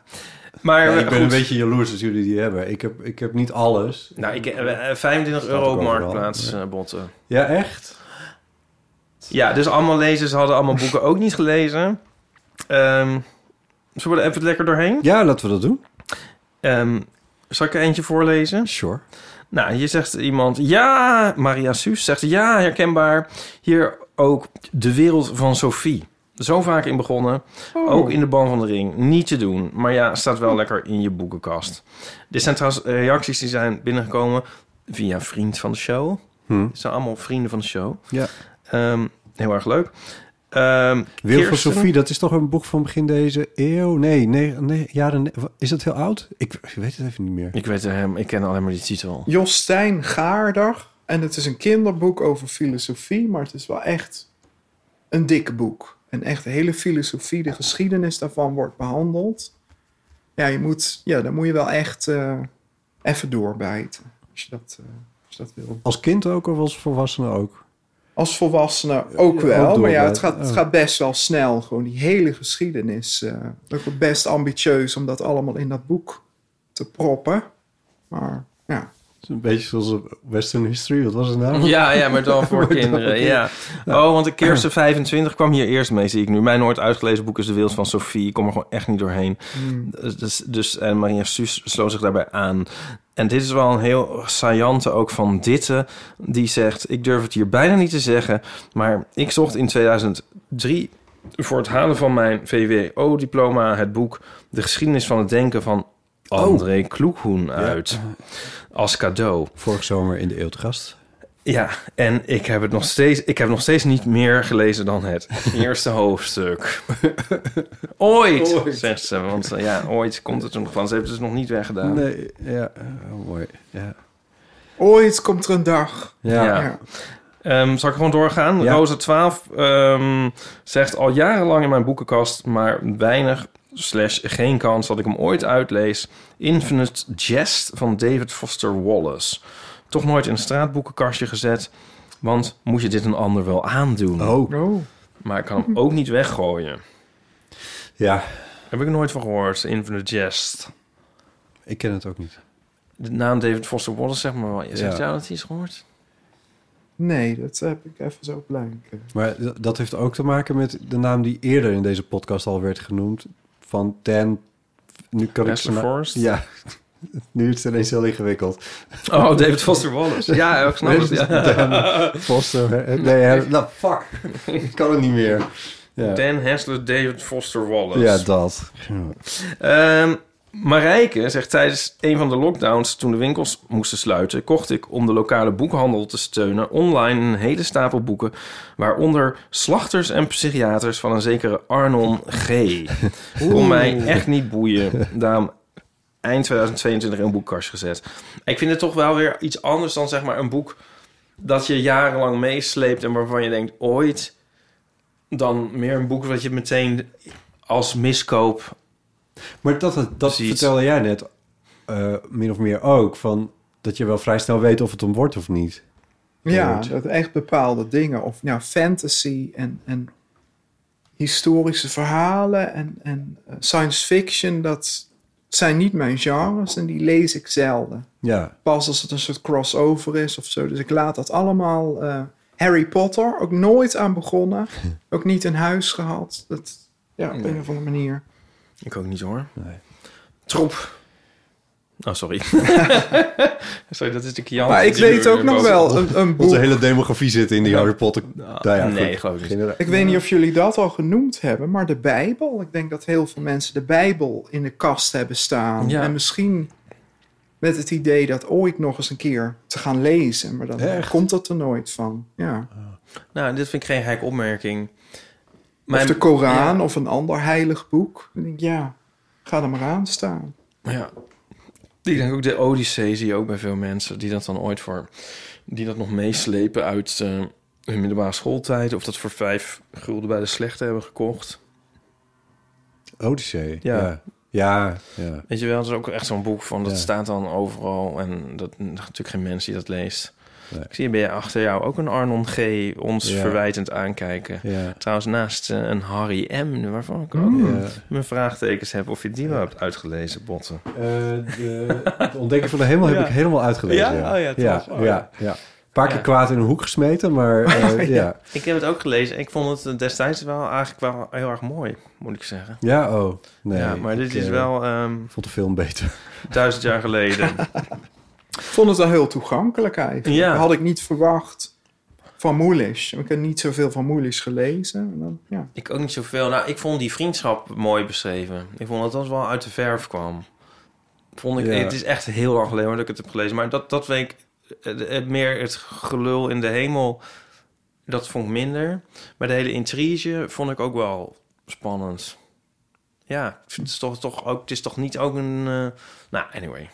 Speaker 2: Maar
Speaker 3: Ja,
Speaker 2: eh,
Speaker 3: ik ben
Speaker 2: goed.
Speaker 3: een beetje jaloers als jullie die hebben. Ik heb, ik heb niet alles.
Speaker 2: Nou, ik, eh, 25
Speaker 3: Snap
Speaker 2: euro
Speaker 3: ik
Speaker 2: op
Speaker 3: ook wel.
Speaker 2: Marktplaats eh, botten.
Speaker 3: Ja, echt?
Speaker 2: Ja, dus allemaal lezers hadden allemaal boeken ook niet gelezen. Ehm zullen we er even lekker doorheen?
Speaker 3: Ja, laten we dat doen.
Speaker 2: Ehm, zal ik er eentje voorlezen?
Speaker 3: Sure.
Speaker 2: Nou, hier zegt iemand... Ja, Maria Suus zegt... Ja, herkenbaar. Hier ook de wereld van Sophie. Zo vaak in begonnen.
Speaker 4: Oh.
Speaker 2: Ook in de ban van de ring. Niet te doen. Maar ja, staat wel lekker in je boekenkast. Dit zijn trouwens reacties die zijn binnengekomen... via vriend van de show.
Speaker 3: Hm.
Speaker 2: Het zijn allemaal vrienden van de show.
Speaker 3: Ja.
Speaker 2: Ehm, heel erg leuk. Ehm
Speaker 3: Wil van
Speaker 2: Kirsten-
Speaker 3: Sophie, dat is toch een boek van begin deze eeuw? Nee, nee, nee jaren... Is dat heel oud? Ik, ik weet het even niet meer.
Speaker 2: Ik weet hem, ik ken alleen maar die titel.
Speaker 4: Jostijn Gaarder. En het is een kinderboek over filosofie, maar het is wel echt een dik boek. En echt de hele filosofie, de geschiedenis daarvan wordt behandeld. Ja, je moet, ja daar moet je wel echt eh, even doorbijten. Als je, dat, eh, als je dat wil.
Speaker 3: Als kind ook of als volwassene ook?
Speaker 4: Als volwassene ook wel.
Speaker 3: ook
Speaker 4: maar ja, het gaat, het gaat best wel snel. Gewoon die hele geschiedenis. eh ook best ambitieus om dat allemaal in dat boek te proppen. Maar ja.
Speaker 3: Is een beetje zoals Western History. Wat was het nou?
Speaker 2: Ja, ja, maar dan voor kinderen. Ja. Oh, want de Kirsten 25 kwam hier eerst mee, zie ik nu. Mijn nooit uitgelezen boek is De Wereld van Sophie. Ik kom er gewoon echt niet doorheen. Dus, dus, dus, en Maria Suus sloot zich daarbij aan. En dit is wel een heel saillante ook van Ditte. Die zegt, ik durf het hier bijna niet te zeggen... maar ik zocht in 2003 voor het halen van mijn VWO-diploma... het boek De geschiedenis van het denken van André Kloekhoen uit. Als cadeau.
Speaker 3: Vorig zomer in de Eeuw te gast.
Speaker 2: Ja, en ik heb het nog steeds, ik heb nog steeds niet meer gelezen dan het eerste hoofdstuk. Ooit,
Speaker 3: Ooit.
Speaker 2: zegt ze. Want eh, ja, ooit komt het er nog van. Ze heeft het dus nog niet weggedaan.
Speaker 3: Nee, ja, oh, mooi. Ja.
Speaker 4: Ooit komt er een dag.
Speaker 3: Ja.
Speaker 2: Ja. Ehm, zal ik gewoon doorgaan?
Speaker 3: Ja.
Speaker 2: Rosa 12 ehm, zegt al jarenlang in mijn boekenkast, maar weinig slash geen kans dat ik hem ooit uitlees. Infinite Jest van David Foster Wallace. Toch nooit in een straatboekenkastje gezet, want moet je dit een ander wel aandoen?
Speaker 3: Oh,
Speaker 4: Oh.
Speaker 2: Maar ik kan hem ook niet weggooien.
Speaker 3: ja.
Speaker 2: Heb ik er nooit van gehoord, Infinite Jest.
Speaker 3: Ik ken het ook niet.
Speaker 2: De naam David Foster Wallace, zeg maar wel. Je zegt
Speaker 3: Ja.
Speaker 2: jou dat hij is gehoord?
Speaker 4: Nee, dat heb ik even zo blank.
Speaker 3: Maar dat heeft ook te maken met de naam die eerder in deze podcast al werd genoemd. Van Dan... Nu kan ik
Speaker 2: Forrest?
Speaker 3: Ja. Nu is het ineens heel ingewikkeld.
Speaker 2: Oh, David Foster Wallace. Ja, ik snap het. Ja.
Speaker 3: Dan Foster... Nee, nou, fuck. Ik kan het niet meer. Ja,
Speaker 2: Dan Hessler, David Foster Wallace.
Speaker 3: ja dat.
Speaker 2: Ehm, Marijke zegt tijdens een van de lockdowns, toen de winkels moesten sluiten, kocht ik om de lokale boekhandel te steunen online een hele stapel boeken, waaronder Slachters en Psychiaters van een zekere Arnon G. Kon mij echt niet boeien. Daarom eind 2022 in een boekkastje gezet. Ik vind het toch wel weer iets anders dan zeg maar een boek dat je jarenlang meesleept en waarvan je denkt ooit dan meer een boek wat je meteen als miskoop
Speaker 3: Maar dat, dat
Speaker 2: Precies.
Speaker 3: vertelde jij net eh, min of meer ook. Van dat je wel vrij snel weet of het een wordt of niet.
Speaker 4: Ja, dat echt bepaalde dingen. Of ja, fantasy en, en historische verhalen en, en eh, science fiction. Dat zijn niet mijn genres en die lees ik zelden.
Speaker 3: Ja,
Speaker 4: Pas als het een soort crossover is of zo. Dus ik laat dat allemaal... eh, Harry Potter, ook nooit aan begonnen. ook niet in huis gehad. Dat, ja, op een of andere manier.
Speaker 2: Ik ook niet hoor.
Speaker 3: Nee.
Speaker 2: Troep. Oh, sorry. sorry, dat is de Kian.
Speaker 4: Maar ik weet ook nog wel een, een boek.
Speaker 3: onze hele demografie zit in die Harry Potter. Nou ja,
Speaker 2: nee,
Speaker 3: goed.
Speaker 2: geloof ik niet.
Speaker 3: Geen-
Speaker 4: Ik weet niet of jullie dat al genoemd hebben, maar de Bijbel. Ik denk dat heel veel mensen de Bijbel in de kast hebben staan.
Speaker 2: Ja.
Speaker 4: En misschien met het idee dat ooit nog eens een keer te gaan lezen. Maar dan
Speaker 3: Echt?
Speaker 4: komt dat er nooit van. Ja.
Speaker 2: Nou, dit vind ik geen gekke opmerking.
Speaker 4: Of de Koran
Speaker 2: ja.
Speaker 4: of een ander heilig boek. Dan denk ik, ja, ga er maar aan staan.
Speaker 2: Ja. Ik denk ook de Odyssee zie je ook bij veel mensen die dat dan ooit voor... die dat nog meeslepen uit eh, hun middelbare schooltijd... of dat voor vijf gulden bij de slechte hebben gekocht.
Speaker 3: Odyssee.
Speaker 2: Ja.
Speaker 3: Ja. Ja, ja.
Speaker 2: Weet je wel, dat is ook echt zo'n boek van... dat
Speaker 3: Ja.
Speaker 2: staat dan overal en dat natuurlijk geen mens die dat leest.
Speaker 3: Nee.
Speaker 2: Ik zie bij achter jou ook een Arnon G. ons
Speaker 3: Ja.
Speaker 2: verwijtend aankijken.
Speaker 3: Ja.
Speaker 2: Trouwens, naast eh, een Harry M. waarvan ik ook
Speaker 3: Mm.
Speaker 2: eh, mijn vraagtekens heb... of je die wel hebt uitgelezen, Botten.
Speaker 3: Eh, de, het ontdekken van de hemel heb
Speaker 2: Ja.
Speaker 3: ik helemaal uitgelezen.
Speaker 2: Ja? Oh ja,
Speaker 3: ja?
Speaker 2: Oh
Speaker 3: ja, ja. Een paar keer
Speaker 2: Ja.
Speaker 3: kwaad in een hoek gesmeten, maar eh, ja.
Speaker 2: Ik heb het ook gelezen. Ik vond het destijds wel eigenlijk wel heel erg mooi, moet ik zeggen.
Speaker 3: Ja, oh. Nee,
Speaker 2: ja, maar dit
Speaker 3: ik,
Speaker 2: is wel ehm,
Speaker 3: vond de film beter.
Speaker 2: duizend jaar geleden.
Speaker 4: Ik vond het wel heel toegankelijk eigenlijk.
Speaker 2: Ja.
Speaker 4: Had ik niet verwacht van Moelish. Ik heb niet zoveel van Moelish gelezen. En dan, ja.
Speaker 2: ik ook niet zoveel. Nou, ik vond die vriendschap mooi beschreven. Ik vond dat dat wel uit de verf kwam. Vond ik,
Speaker 3: Ja.
Speaker 2: Het is echt heel lang geleden dat ik het heb gelezen. Maar dat, dat weet ik, het, het meer het gelul in de hemel, dat vond ik minder. Maar de hele intrige vond ik ook wel spannend. Ja, het is toch, toch ook, het is toch niet ook een... eh, nou, anyway.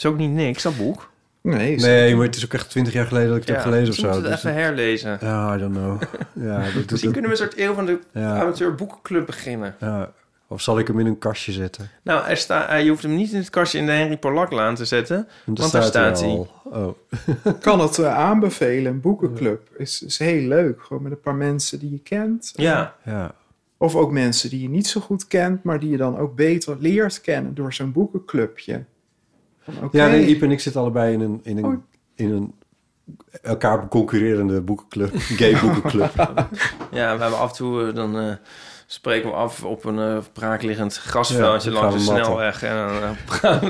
Speaker 2: Het is ook niet niks, dat boek.
Speaker 4: Nee,
Speaker 3: Nee, maar het is ook echt twintig jaar geleden dat ik het heb gelezen of
Speaker 2: dus we
Speaker 3: zo.
Speaker 2: moeten het
Speaker 3: Dus
Speaker 2: even herlezen.
Speaker 3: Ja, I don't know. Ja, dat, dat,
Speaker 2: Misschien kunnen we een soort eeuw van de
Speaker 3: Ja.
Speaker 2: amateur boekenclub beginnen.
Speaker 3: ja. Of zal ik hem in een kastje zetten?
Speaker 2: Nou, er sta, je hoeft hem niet in het kastje in de Henry Polaklaan te zetten.
Speaker 3: Want
Speaker 2: Want daar staat hij.
Speaker 3: Oh.
Speaker 4: Kan het eh, aanbevelen. Een boekenclub is, is heel leuk. Gewoon met een paar mensen die je kent.
Speaker 2: Ja,
Speaker 3: Ja.
Speaker 4: Of ook mensen die je niet zo goed kent, maar die je dan ook beter leert kennen door zo'n boekenclubje.
Speaker 3: Ja, nee, Iep en ik zitten allebei in een, in een,
Speaker 4: Oh.
Speaker 3: in een elkaar concurrerende boekenclub. Gay boekenclub.
Speaker 2: ja, we hebben af en toe, eh, dan eh, spreken we af op een eh braakliggend grasveldje
Speaker 3: Ja,
Speaker 2: langs de snelweg. En, dan,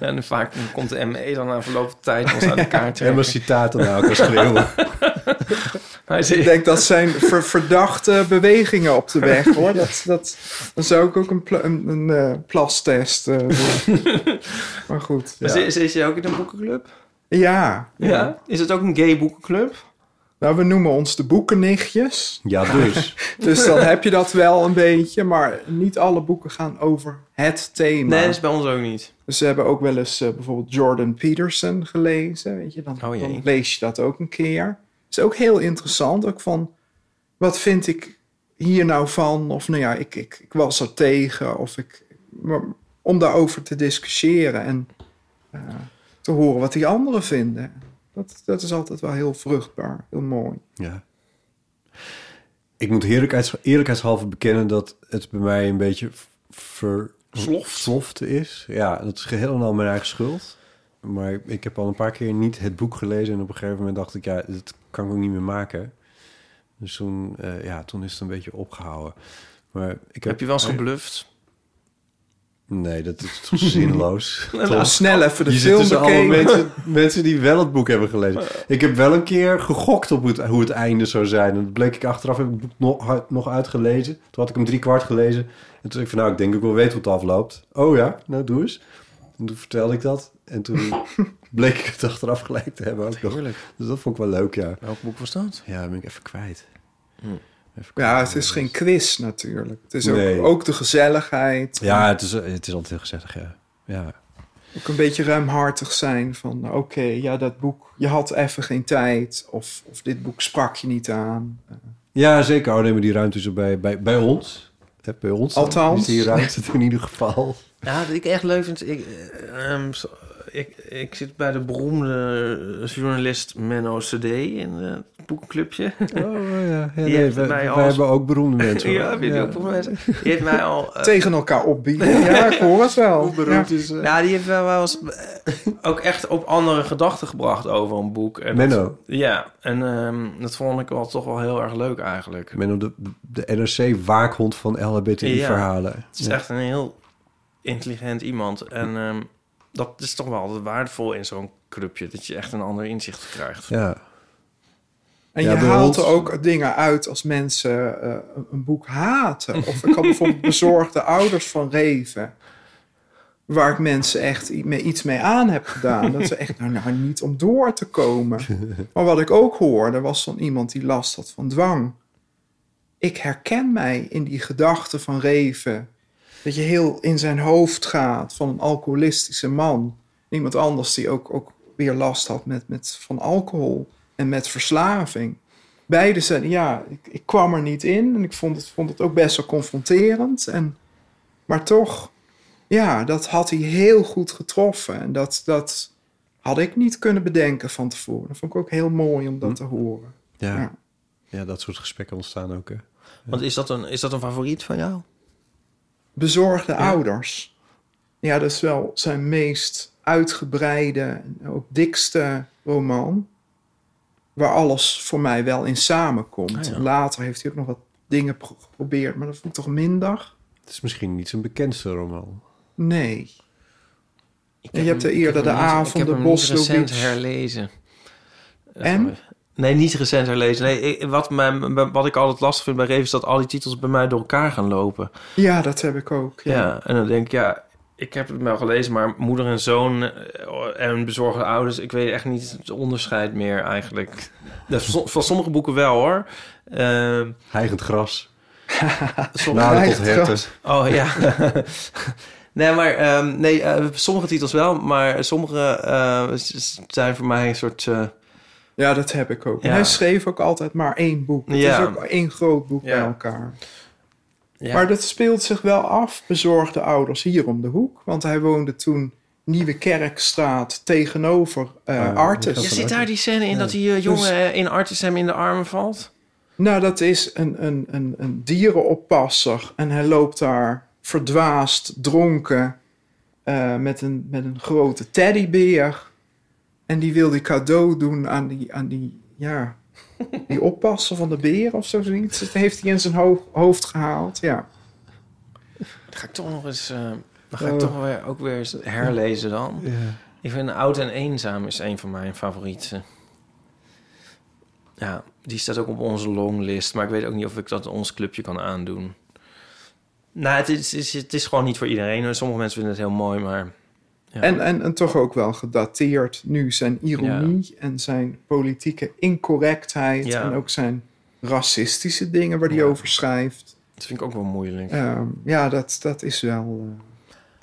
Speaker 2: en vaak komt de ME dan na verloop van tijd ons aan elkaar trekken.
Speaker 3: citaten naar elkaar schreeuwen.
Speaker 4: Ik denk dat zijn ver- verdachte bewegingen op de weg hoor. Dat, dat, dan zou ik ook een, pla- een, een eh, plastest doen. maar goed. Ja.
Speaker 2: zit, zit je ook in een boekenclub?
Speaker 4: Ja,
Speaker 2: Ja. Is het ook een gay boekenclub?
Speaker 4: Nou, we noemen ons de boekennichtjes.
Speaker 3: Ja, dus.
Speaker 4: Dus dan heb je dat wel een beetje, maar niet alle boeken gaan over het thema.
Speaker 2: Nee, dat is bij ons ook niet.
Speaker 4: Dus we hebben ook wel eens eh, bijvoorbeeld Jordan Peterson gelezen. Weet je, dan,
Speaker 2: Oh
Speaker 4: dan lees je dat ook een keer. Is ook heel interessant. Ook van, wat vind ik hier nou van? Of nou ja, ik, ik, ik was er tegen. Of ik, maar om daarover te discussiëren en eh, te horen wat die anderen vinden. Dat, dat is altijd wel heel vruchtbaar, heel mooi.
Speaker 3: Ja. Ik moet eerlijkheids, eerlijkheidshalve bekennen dat het bij mij een beetje versloft is. Ja, dat is geheel en al mijn eigen schuld. Maar ik heb al een paar keer niet het boek gelezen... en op een gegeven moment dacht ik, ja, dat kan ik ook niet meer maken. Dus toen, eh, ja, toen is het een beetje opgehouden. Maar ik heb,
Speaker 2: Heb je wel eens gebluft?
Speaker 3: Nee, dat is toch zinloos.
Speaker 4: Nou, snel even de
Speaker 3: Je zit
Speaker 4: film
Speaker 3: allemaal
Speaker 4: bekeken.
Speaker 3: mensen, mensen die wel het boek hebben gelezen. Ik heb wel een keer gegokt op het, hoe het einde zou zijn. En dat bleek ik achteraf, heb ik het boek nog, nog uitgelezen. Toen had ik hem drie kwart gelezen. En toen zei ik van, nou, ik denk ik wel weet hoe het afloopt. Oh ja, nou doe eens. En toen vertelde ik dat. En toen bleek ik het achteraf gelijk te hebben. Ook nog. Dus dat vond ik wel leuk, ja.
Speaker 2: Welk boek was dat?
Speaker 3: Ja, dat ben ik even kwijt.
Speaker 2: Hm.
Speaker 3: Even kwijt.
Speaker 4: Ja, het is geen quiz natuurlijk. Het is ook,
Speaker 3: Nee.
Speaker 4: ook de gezelligheid.
Speaker 3: Ja, het is, het is altijd heel gezellig, ja. Ja,
Speaker 4: Ook een beetje ruimhartig zijn van, oké, ja, dat boek, je had even geen tijd. Of, of dit boek sprak je niet aan.
Speaker 3: ja zeker. Oh, nee, maar die ruimte is er bij, bij, bij ons. Hè, Bij ons.
Speaker 4: Althans.
Speaker 3: Is die ruimte in ieder geval.
Speaker 2: Ja, wat ik echt leuk vind... Ik, eh, ehm, zo- ik, ik zit bij de beroemde journalist Menno CD in het boekenclubje.
Speaker 3: Oh ja, ja nee,
Speaker 2: heeft
Speaker 3: wij,
Speaker 2: mij
Speaker 3: wij
Speaker 2: als-
Speaker 3: hebben ook beroemde mensen.
Speaker 2: ja, weet je ook wel mensen. Die heeft mij al... eh,
Speaker 4: Tegen elkaar opbieden. Ja, ik hoor het wel.
Speaker 3: Hoe beroemd is... eh,
Speaker 2: Nou, die heeft wel wel eens eh, ook echt op andere gedachten gebracht over een boek. En
Speaker 3: Menno.
Speaker 2: dat- ja, en ehm, dat vond ik wel toch wel heel erg leuk eigenlijk.
Speaker 3: Menno, de, de NRC-waakhond van LHBTI-verhalen.
Speaker 2: Het is echt een heel intelligent iemand. En ehm, dat is toch wel altijd waardevol in zo'n clubje. Dat je echt een ander inzicht krijgt.
Speaker 3: Ja.
Speaker 4: En
Speaker 3: Ja,
Speaker 4: je haalt er ook dingen uit als mensen eh, een- boek haten. Of ik had bijvoorbeeld bezorgde ouders van Reven. waar ik mensen echt iets mee aan heb gedaan. dat ze echt, nou, nou niet om door te komen. Maar wat ik ook hoorde, was van iemand die last had van dwang. Ik herken mij in die gedachte van Reven. Dat je heel in zijn hoofd gaat van een alcoholistische man. Iemand anders die ook, ook weer last had met, met, van alcohol en met verslaving. Beide zijn, ja, ik, ik kwam er niet in en ik vond het, vond het ook best wel confronterend. En, maar toch, ja, dat had hij heel goed getroffen. En dat, dat had ik niet kunnen bedenken van tevoren. Dat vond ik ook heel mooi om dat te horen.
Speaker 3: Ja.
Speaker 4: Ja.
Speaker 3: ja, dat soort gesprekken ontstaan ook. Hè.
Speaker 2: Want is dat, een, is dat een favoriet van jou?
Speaker 4: Bezorgde ouders. Ja, dat is wel zijn meest uitgebreide en ook dikste roman. Waar alles voor mij wel in samenkomt.
Speaker 3: Ah, ja.
Speaker 4: Later heeft hij ook nog wat dingen pro- geprobeerd, maar dat vond ik toch minder.
Speaker 3: Het is misschien niet zijn bekendste roman.
Speaker 4: Nee.
Speaker 2: Ik
Speaker 4: En je hebt er eerder de
Speaker 2: hem niet-
Speaker 4: avond
Speaker 2: Ik
Speaker 4: de
Speaker 2: heb hem recent herlezen.
Speaker 4: En?
Speaker 2: Nee, niet recent herlezen. Nee, ik- wat, mij, wat ik altijd lastig vind bij Reven is dat al die titels bij mij door elkaar gaan lopen.
Speaker 4: Ja, dat heb ik ook.
Speaker 2: Ja,
Speaker 4: Ja.
Speaker 2: en dan denk ik, ja, ik heb het wel gelezen, maar moeder en zoon eh, en bezorgde ouders, ik weet echt niet het onderscheid meer eigenlijk. Dat Van van sommige boeken wel hoor. Ehm
Speaker 3: Hijgend gras. Naden tot herten.
Speaker 2: Oh ja. nee, maar ehm, nee, eh, sommige titels wel, maar sommige eh, zijn voor mij een soort. eh,
Speaker 4: Ja, dat heb ik ook.
Speaker 2: Ja.
Speaker 4: hij schreef ook altijd maar één boek. Het
Speaker 2: Ja.
Speaker 4: is ook één groot boek
Speaker 2: Ja.
Speaker 4: bij elkaar.
Speaker 2: ja.
Speaker 4: Maar dat speelt zich wel af, bezorgde ouders, hier om de hoek. Want hij woonde toen Nieuwe Kerkstraat tegenover eh
Speaker 3: Ah,
Speaker 4: Artis.
Speaker 2: Ja, zit daar die scène in dat die eh, jongen
Speaker 4: Dus-
Speaker 2: eh, in Artis hem in de armen valt?
Speaker 4: Nou, dat is een, een, een, een dierenoppasser. En hij loopt daar verdwaasd, dronken, eh, met, een, met een grote teddybeer. En die wil die cadeau doen aan die, aan die, ja, die oppasser van de beer of zo zoiets. Dat heeft hij in zijn ho- hoofd gehaald, ja.
Speaker 2: Dan ga ik toch nog eens. eh, ga ik
Speaker 4: Oh.
Speaker 2: toch weer, ook weer eens herlezen dan.
Speaker 3: Ja.
Speaker 2: Ik vind Oud en Eenzaam is een van mijn favorieten. Ja, die staat ook op onze longlist. Maar ik weet ook niet of ik dat ons clubje kan aandoen. Nou, het is, het is, het is gewoon niet voor iedereen. Sommige mensen vinden het heel mooi, maar... Ja.
Speaker 4: En, en, en toch ook wel gedateerd nu zijn ironie en zijn politieke incorrectheid.
Speaker 2: Ja.
Speaker 4: En ook zijn racistische dingen waar hij over schrijft.
Speaker 2: Dat vind ik ook wel moeilijk.
Speaker 4: Ehm, ja, dat, dat is wel...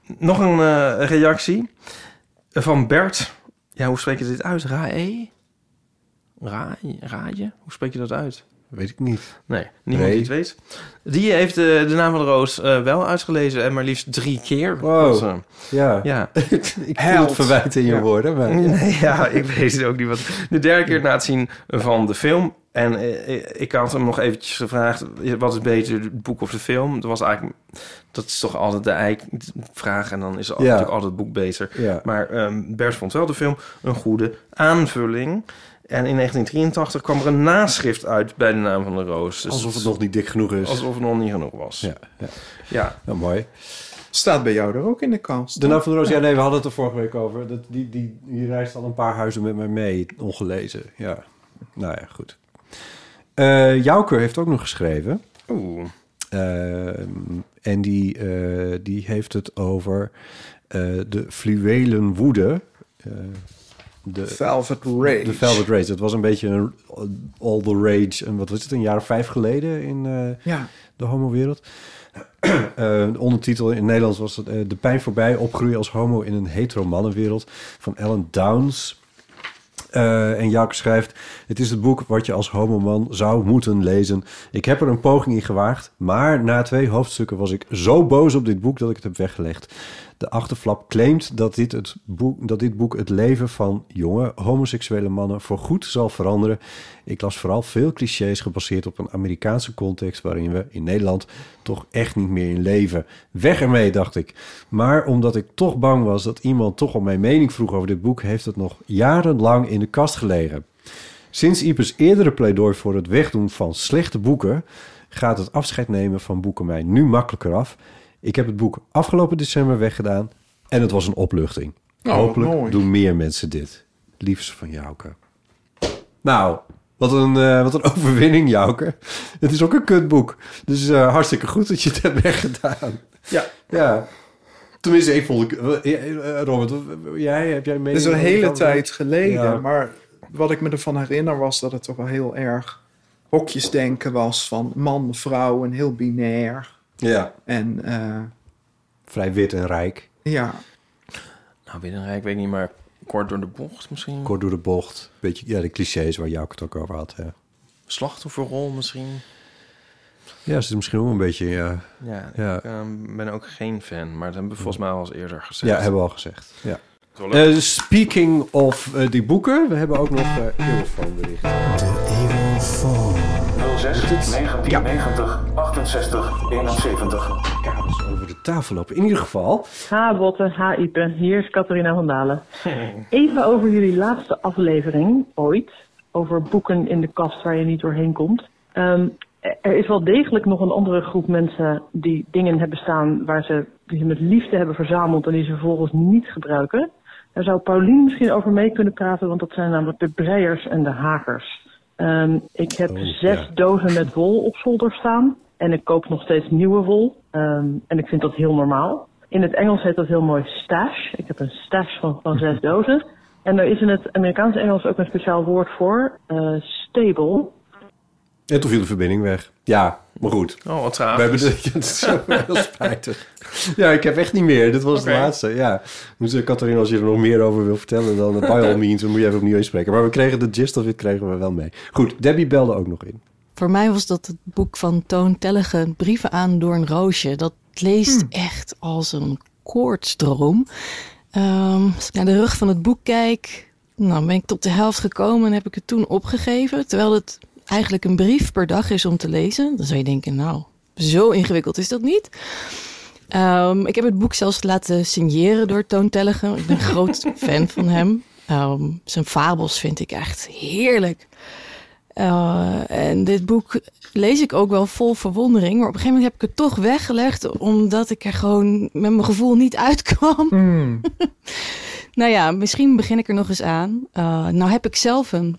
Speaker 4: eh,
Speaker 2: Nog een eh, reactie van Bert. Ja, hoe spreek je dit uit? Rae? Ra Raaje? Hoe spreek je dat uit?
Speaker 3: Weet ik niet.
Speaker 2: Nee, niemand
Speaker 3: Nee.
Speaker 2: die het weet. Die heeft eh, de naam van de roos eh, wel uitgelezen en maar liefst drie keer.
Speaker 3: Wow.
Speaker 2: Dus, eh,
Speaker 3: Ja,
Speaker 2: ja.
Speaker 3: ik voel het verwijt in je
Speaker 4: Ja.
Speaker 3: woorden. Maar...
Speaker 2: Nee, ja, ik weet het ook niet. Wat. De derde keer na het zien van de film. En ik had hem nog eventjes gevraagd... wat is beter, het boek of de film? Dat was eigenlijk... Dat is toch altijd de eikvraag. En dan is
Speaker 3: Ja.
Speaker 2: natuurlijk altijd het boek beter.
Speaker 3: Ja.
Speaker 2: Maar ehm Bert vond wel de film een goede aanvulling. En in 1983 kwam er een naschrift uit bij de naam van de roos. Dus
Speaker 3: Alsof het nog niet dik genoeg is.
Speaker 2: alsof het nog niet genoeg was.
Speaker 3: Ja, ja.
Speaker 2: ja.
Speaker 3: ja, mooi.
Speaker 4: Staat bij jou er ook in de kast.
Speaker 3: De naam van de Roos, ja nee, we hadden het er vorige week over. Dat, die, die, die reist al een paar huizen met mij mee, ongelezen. Ja, nou ja, goed. Eh Jouker heeft ook nog geschreven.
Speaker 2: Oeh.
Speaker 3: Ehm, en die, eh, die heeft het over eh, de fluwelen woede. Eh, de,
Speaker 4: Velvet Rage.
Speaker 3: de Velvet Rage. Dat was een beetje een all the rage. En wat was het, een jaar of vijf geleden in eh,
Speaker 4: Ja.
Speaker 3: de homowereld. Eh de ondertitel in Nederlands was het, eh, De pijn voorbij, opgroeien als homo in een hetero mannenwereld van Ellen Downs. Eh, en Jouke schrijft: Het is het boek wat je als homoman zou moeten lezen. Ik heb er een poging in gewaagd, maar na twee hoofdstukken was ik zo boos op dit boek dat ik het heb weggelegd. De achterflap claimt dat dit, het boek, dat dit boek het leven van jonge homoseksuele mannen voorgoed zal veranderen. Ik las vooral veel clichés gebaseerd op een Amerikaanse context waarin we in Nederland toch echt niet meer in leven. Weg ermee, dacht ik. Maar omdat ik toch bang was dat iemand toch om mijn mening vroeg over dit boek, heeft het nog jarenlang in de kast gelegen. Sinds Ipes eerdere pleidooi voor het wegdoen van slechte boeken, gaat het afscheid nemen van boeken mij nu makkelijker af. Ik heb het boek afgelopen december weggedaan en het was een opluchting.
Speaker 4: Oh,
Speaker 3: Hopelijk doen meer mensen dit. Liefst van Jouke. Nou, wat een, eh, wat een overwinning, Jouke. Het is ook een kutboek. Dus eh, hartstikke goed dat je het hebt weggedaan.
Speaker 2: Ja.
Speaker 3: Ja. Tenminste, ik vond... eh, eh, Robert, jij, heb jij mee?
Speaker 4: Het is een hele tijd geleden,
Speaker 3: Ja.
Speaker 4: maar wat ik me ervan herinner was dat het toch wel heel erg hokjesdenken was van man, vrouw en heel binair.
Speaker 3: Ja.
Speaker 4: En eh,
Speaker 3: Vrij wit en rijk.
Speaker 4: ja,
Speaker 2: Nou, Binnenrijk weet ik niet, maar kort door de bocht misschien.
Speaker 3: Kort door de bocht. Beetje, ja, de clichés waar Jouke het ook over had. Hè.
Speaker 2: Slachtofferrol misschien.
Speaker 3: Ja, ze is misschien ook een beetje... Ja,
Speaker 2: Ja,
Speaker 3: Ja.
Speaker 2: ik ehm, ben ook geen fan, maar dat hebben we volgens mij al eens eerder gezegd.
Speaker 3: ja hebben we al gezegd. Ja. Eh, speaking of eh, die boeken, we hebben ook nog uh, Eeuwenfoon-berichten.
Speaker 5: 06 1990 68 71.
Speaker 3: Kabels over de tafel lopen. In ieder geval...
Speaker 7: Ha Botte, ha Ipe, hier is Catharina van Dalen. Even over jullie laatste aflevering ooit, over boeken in de kast waar je niet doorheen komt. Ehm, er is wel degelijk nog een andere groep mensen die dingen hebben staan waar ze, die ze met liefde hebben verzameld en die ze vervolgens niet gebruiken. Daar zou Paulien misschien over mee kunnen praten, want dat zijn namelijk de breiers en de hakers. Ehm, ik heb zes dozen met wol op zolder staan en ik koop nog steeds nieuwe wol. Ehm, en ik vind dat heel normaal. In het Engels heet dat heel mooi stash. Ik heb een stash van, van zes dozen. En er is in het Amerikaanse Engels ook een speciaal woord voor, eh, stable.
Speaker 3: En toen viel de verbinding weg. Ja, maar goed.
Speaker 2: Oh, wat
Speaker 3: We
Speaker 2: traag.
Speaker 3: hebben de, het is zo heel spijtig. Ja, ik heb echt niet meer. Dit was de laatste. Ja. Dus uh, Catharina, als je er nog meer over wil vertellen, dan uh, by all means, dan moet je even opnieuw inspreken. Maar we kregen de gist of it kregen we wel mee. Goed, Debbie belde ook nog in.
Speaker 8: Voor mij was dat het boek van Toon Tellegen, Brieven aan door een roosje. Dat leest echt als een koortsdroom. Um, als ik naar de rug van het boek kijk, nou ben ik tot de helft gekomen en heb ik het toen opgegeven. Terwijl het eigenlijk een brief per dag is om te lezen. Dan zou je denken, nou, zo ingewikkeld is dat niet. Um, ik heb het boek zelfs laten signeren door Toon Tellegen. Ik ben een groot fan van hem. Um, zijn fabels vind ik echt heerlijk. Uh, en dit boek lees ik ook wel vol verwondering. Maar op een gegeven moment heb ik het toch weggelegd. Omdat ik er gewoon met mijn gevoel niet uitkwam.
Speaker 4: Mm.
Speaker 8: nou ja, misschien begin ik er nog eens aan. Uh, nou heb ik zelf een...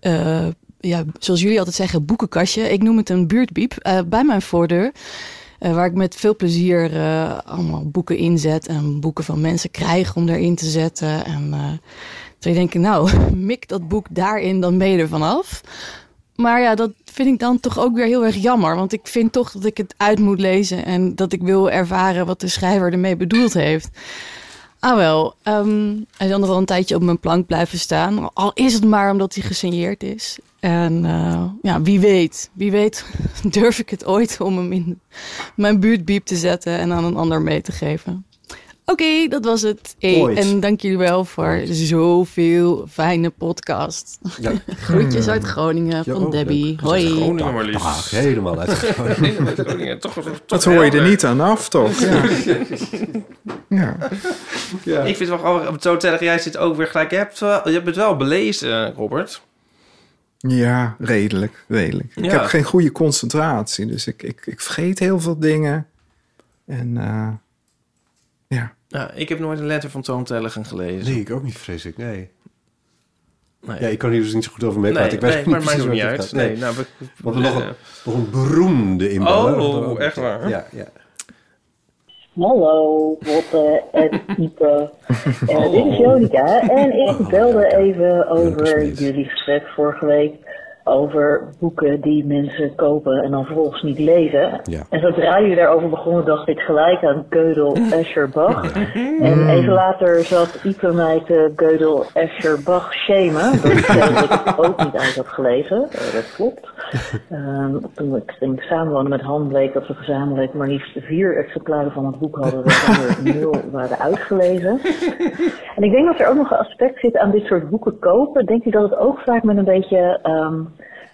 Speaker 8: Uh, ja, zoals jullie altijd zeggen, boekenkastje. Ik noem het een buurtbiep uh, bij mijn voordeur. Uh, waar ik met veel plezier uh, allemaal boeken inzet. En boeken van mensen krijg om erin te zetten. En toen denk ik, nou, mik dat boek daarin, dan ben je er vanaf. Maar ja, dat vind ik dan toch ook weer heel erg jammer. Want ik vind toch dat ik het uit moet lezen. En dat ik wil ervaren wat de schrijver ermee bedoeld heeft. Ah wel, um, hij zal nog wel een tijdje op mijn plank blijven staan. Al is het maar omdat hij gesigneerd is. En uh, ja, wie weet, wie weet durf ik het ooit om hem in mijn buurtbiep te zetten en aan een ander mee te geven. Oké, okay, dat was het. Hey, en dank jullie wel voor Ooit. zoveel fijne podcast. Ja. Groetjes uit Groningen
Speaker 3: Ja,
Speaker 8: van
Speaker 3: ook
Speaker 8: Debbie. Hoi.
Speaker 2: Groningen maar liefst.
Speaker 3: Ach, helemaal uit Groningen.
Speaker 2: Groningen, toch, toch
Speaker 4: Dat hoor je er niet aan af, toch? Ja. ja.
Speaker 3: Ja.
Speaker 2: Ik vind het wel grappig, zo tegen jij zit ook weer gelijk. Je hebt, wel, je hebt het wel belezen, Robert.
Speaker 4: Ja, redelijk, redelijk. Ik heb geen goede concentratie, dus ik, ik, ik vergeet heel veel dingen. En eh, ja.
Speaker 2: Ja, ik heb nooit een letter van Toon Tellegen gelezen.
Speaker 3: Nee, ik ook niet, vrees ik. Nee.
Speaker 2: Nee.
Speaker 3: Ja, ik kan hier dus niet zo goed over meepraten.
Speaker 2: Nee,
Speaker 3: ik weet
Speaker 2: nee,
Speaker 3: niet
Speaker 2: maar maakt niet uit.
Speaker 3: gaat.
Speaker 2: Nee, nou, we-
Speaker 3: we hebben nog een, nog een beroemde inballer.
Speaker 2: Oh, echt waar?
Speaker 3: Ja, ja.
Speaker 9: Hallo, Botte en Ipe. Uh, dit is Jonica en ik belde even over jullie gesprek vorige week over boeken die mensen kopen en dan vervolgens niet lezen.
Speaker 3: Ja.
Speaker 9: En zodra jullie daarover begonnen, dacht ik gelijk aan Gödel, Escher, Bach. En even later zat Ipe mij te Gödel, Escher, Bach shamen. Dat ik het ook niet uit had gelezen. Uh, dat klopt. Um, toen ik ging samenwonen met Han bleek dat we gezamenlijk maar liefst vier exemplaren van het boek hadden, waarvan er nul waren uitgelezen. En ik denk dat er ook nog een aspect zit aan dit soort boeken kopen. Denk ik dat het ook vaak met een beetje um,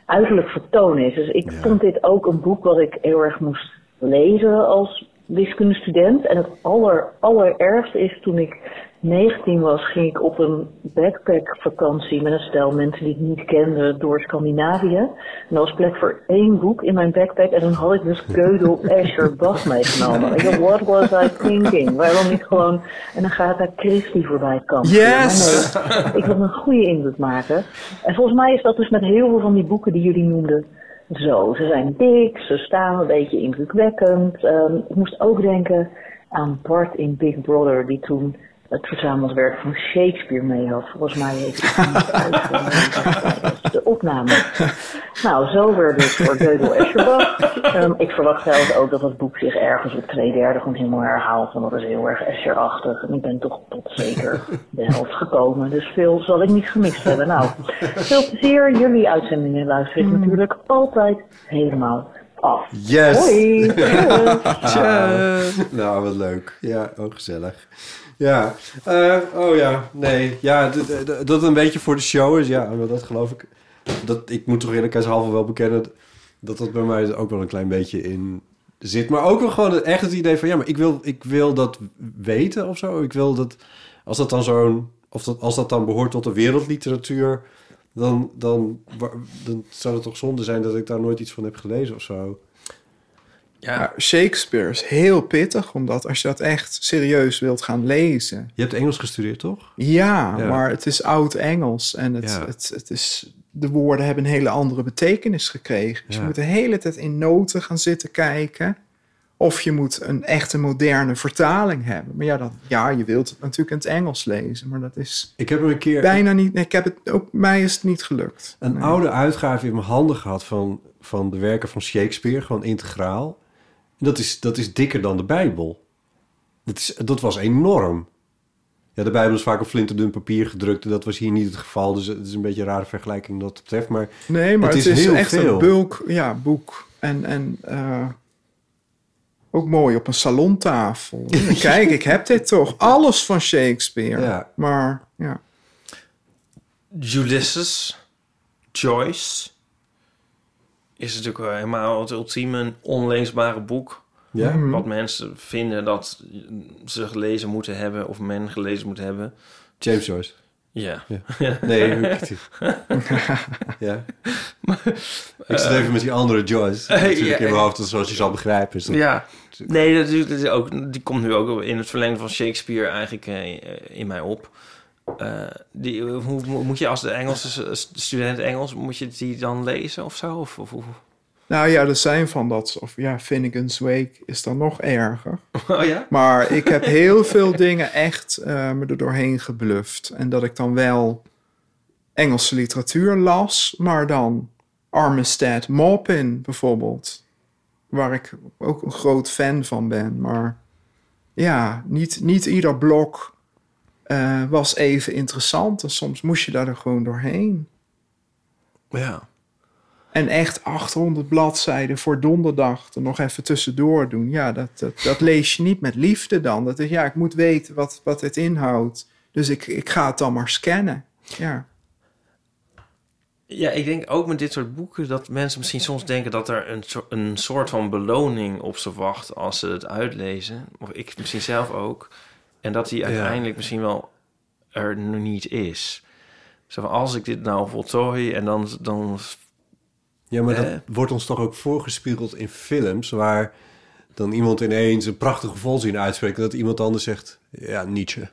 Speaker 9: uiterlijk vertoon is. Dus ik vond dit ook een boek wat ik heel erg moest lezen als wiskundestudent. En het aller, allerergste is toen ik 19 was, ging ik op een backpackvakantie met een stel mensen die ik niet kende door Scandinavië. En er was plek voor één boek in mijn backpack en dan had ik dus Gödel, Escher, Bach meegenomen. Ik dacht, what was I thinking? Waarom niet gewoon een Agatha Christie voorbij kan?
Speaker 4: Yes!
Speaker 9: Nee, ik wil een goede indruk maken. En volgens mij is dat dus met heel veel van die boeken die jullie noemden zo. Ze zijn dik, ze staan een beetje indrukwekkend. Um, ik moest ook denken aan Bart in Big Brother, die toen het verzameld werk van Shakespeare mee had. Volgens mij heeft hij het de opname. Nou, zo weer dus voor Gödel Escherbach. Ehm, ik verwacht zelfs ook dat het boek zich ergens op twee derde gewoon helemaal herhaalt. Want dat is heel erg Escherachtig. En ik ben toch tot zeker de helft gekomen. Dus veel zal ik niet gemist hebben. Nou, veel plezier. Jullie uitzendingen luister ik natuurlijk altijd helemaal af.
Speaker 3: Yes!
Speaker 9: Hoi!
Speaker 3: Tja. Nou, wat leuk. Ja, ook gezellig. Ja, eh, oh ja, nee. Ja, dat een beetje voor de show is, ja, dat geloof ik. Dat, ik moet toch eerlijkheidshalve wel bekennen dat dat bij mij ook wel een klein beetje in zit. Maar ook wel gewoon echt het idee van, ja, maar ik wil, ik wil dat weten of zo. Ik wil dat, als dat dan zo'n, of als dat dan behoort tot de wereldliteratuur, dan, dan, dan zou het toch zonde zijn dat ik daar nooit iets van heb gelezen of zo.
Speaker 4: Ja. Shakespeare is heel pittig, omdat als je dat echt serieus wilt gaan lezen.
Speaker 3: Je hebt Engels gestudeerd, toch?
Speaker 4: Ja,
Speaker 3: Ja.
Speaker 4: maar het is oud-Engels en het,
Speaker 3: Ja.
Speaker 4: het, het is, de woorden hebben een hele andere betekenis gekregen. Dus
Speaker 3: Ja.
Speaker 4: je moet de hele tijd in noten gaan zitten kijken. Of je moet een echte moderne vertaling hebben. Maar ja, dat, ja je wilt het natuurlijk in het Engels lezen, maar dat is
Speaker 3: Ik heb hem een keer...
Speaker 4: bijna niet. nee, Ik heb het, ook mij is het niet gelukt.
Speaker 3: een
Speaker 4: Nee.
Speaker 3: oude uitgave in mijn handen gehad van, van de werken van Shakespeare, gewoon integraal. En Dat is, dat is dikker dan de Bijbel. Dat, is, dat was enorm. Ja, de Bijbel is vaak op flinterdun papier gedrukt. En dat was hier niet het geval. Dus het is een beetje een rare vergelijking wat dat betreft. Maar,
Speaker 4: Nee, maar het, is,
Speaker 3: heel
Speaker 4: echt
Speaker 3: veel.
Speaker 4: een bulk ja, boek. En, en eh, ook mooi op een salontafel. Kijk, ik heb dit toch. Alles van Shakespeare.
Speaker 3: Ja.
Speaker 4: Maar ja.
Speaker 2: Ulysses, Joyce, is natuurlijk helemaal het ultieme onleesbare boek.
Speaker 3: Ja?
Speaker 4: Mhm.
Speaker 2: Wat mensen vinden dat ze gelezen moeten hebben of men gelezen moet hebben.
Speaker 3: James Joyce.
Speaker 2: Ja.
Speaker 3: Ja. Nee, ik- ja. Ik zit even met die andere Joyce.
Speaker 2: Eh,
Speaker 3: natuurlijk
Speaker 2: ja,
Speaker 3: in mijn hoofd, zoals je zal begrijpen. Is dat-
Speaker 2: Ja, nee, dat is, dat is ook, die komt nu ook in het verlengde van Shakespeare eigenlijk eh, in mij op. Eh, die, hoe, moet je als de Engelse student Engels, moet je die dan lezen of zo? Of, of, of-
Speaker 4: Nou ja, er zijn van dat. Of ja, Finnegan's Wake is dan nog erger.
Speaker 2: Oh ja?
Speaker 4: Maar ik heb heel veel dingen echt eh, me er doorheen gebluft. En dat ik dan wel Engelse literatuur las, maar dan Armistead Maupin bijvoorbeeld. Waar ik ook een groot fan van ben. Maar ja, niet, niet ieder blok eh, was even interessant. En soms moest je daar er gewoon doorheen.
Speaker 2: Ja.
Speaker 4: En echt 800 bladzijden voor donderdag er nog even tussendoor doen. Ja, dat, dat, dat lees je niet met liefde dan. Dat is, ja, ik moet weten wat, wat het inhoudt. Dus ik, ik ga het dan maar scannen. Ja.
Speaker 2: Ja, ik denk ook met dit soort boeken dat mensen misschien soms denken dat er een, een soort van beloning op ze wacht als ze het uitlezen. Of ik misschien zelf ook. En dat die uiteindelijk misschien wel er nog niet is. Zo als ik dit nou voltooi en dan... dan
Speaker 3: Ja, maar dat wordt ons toch ook voorgespiegeld in films... waar dan iemand ineens een prachtige volzin uitspreekt... en dat iemand anders zegt, ja, Nietzsche.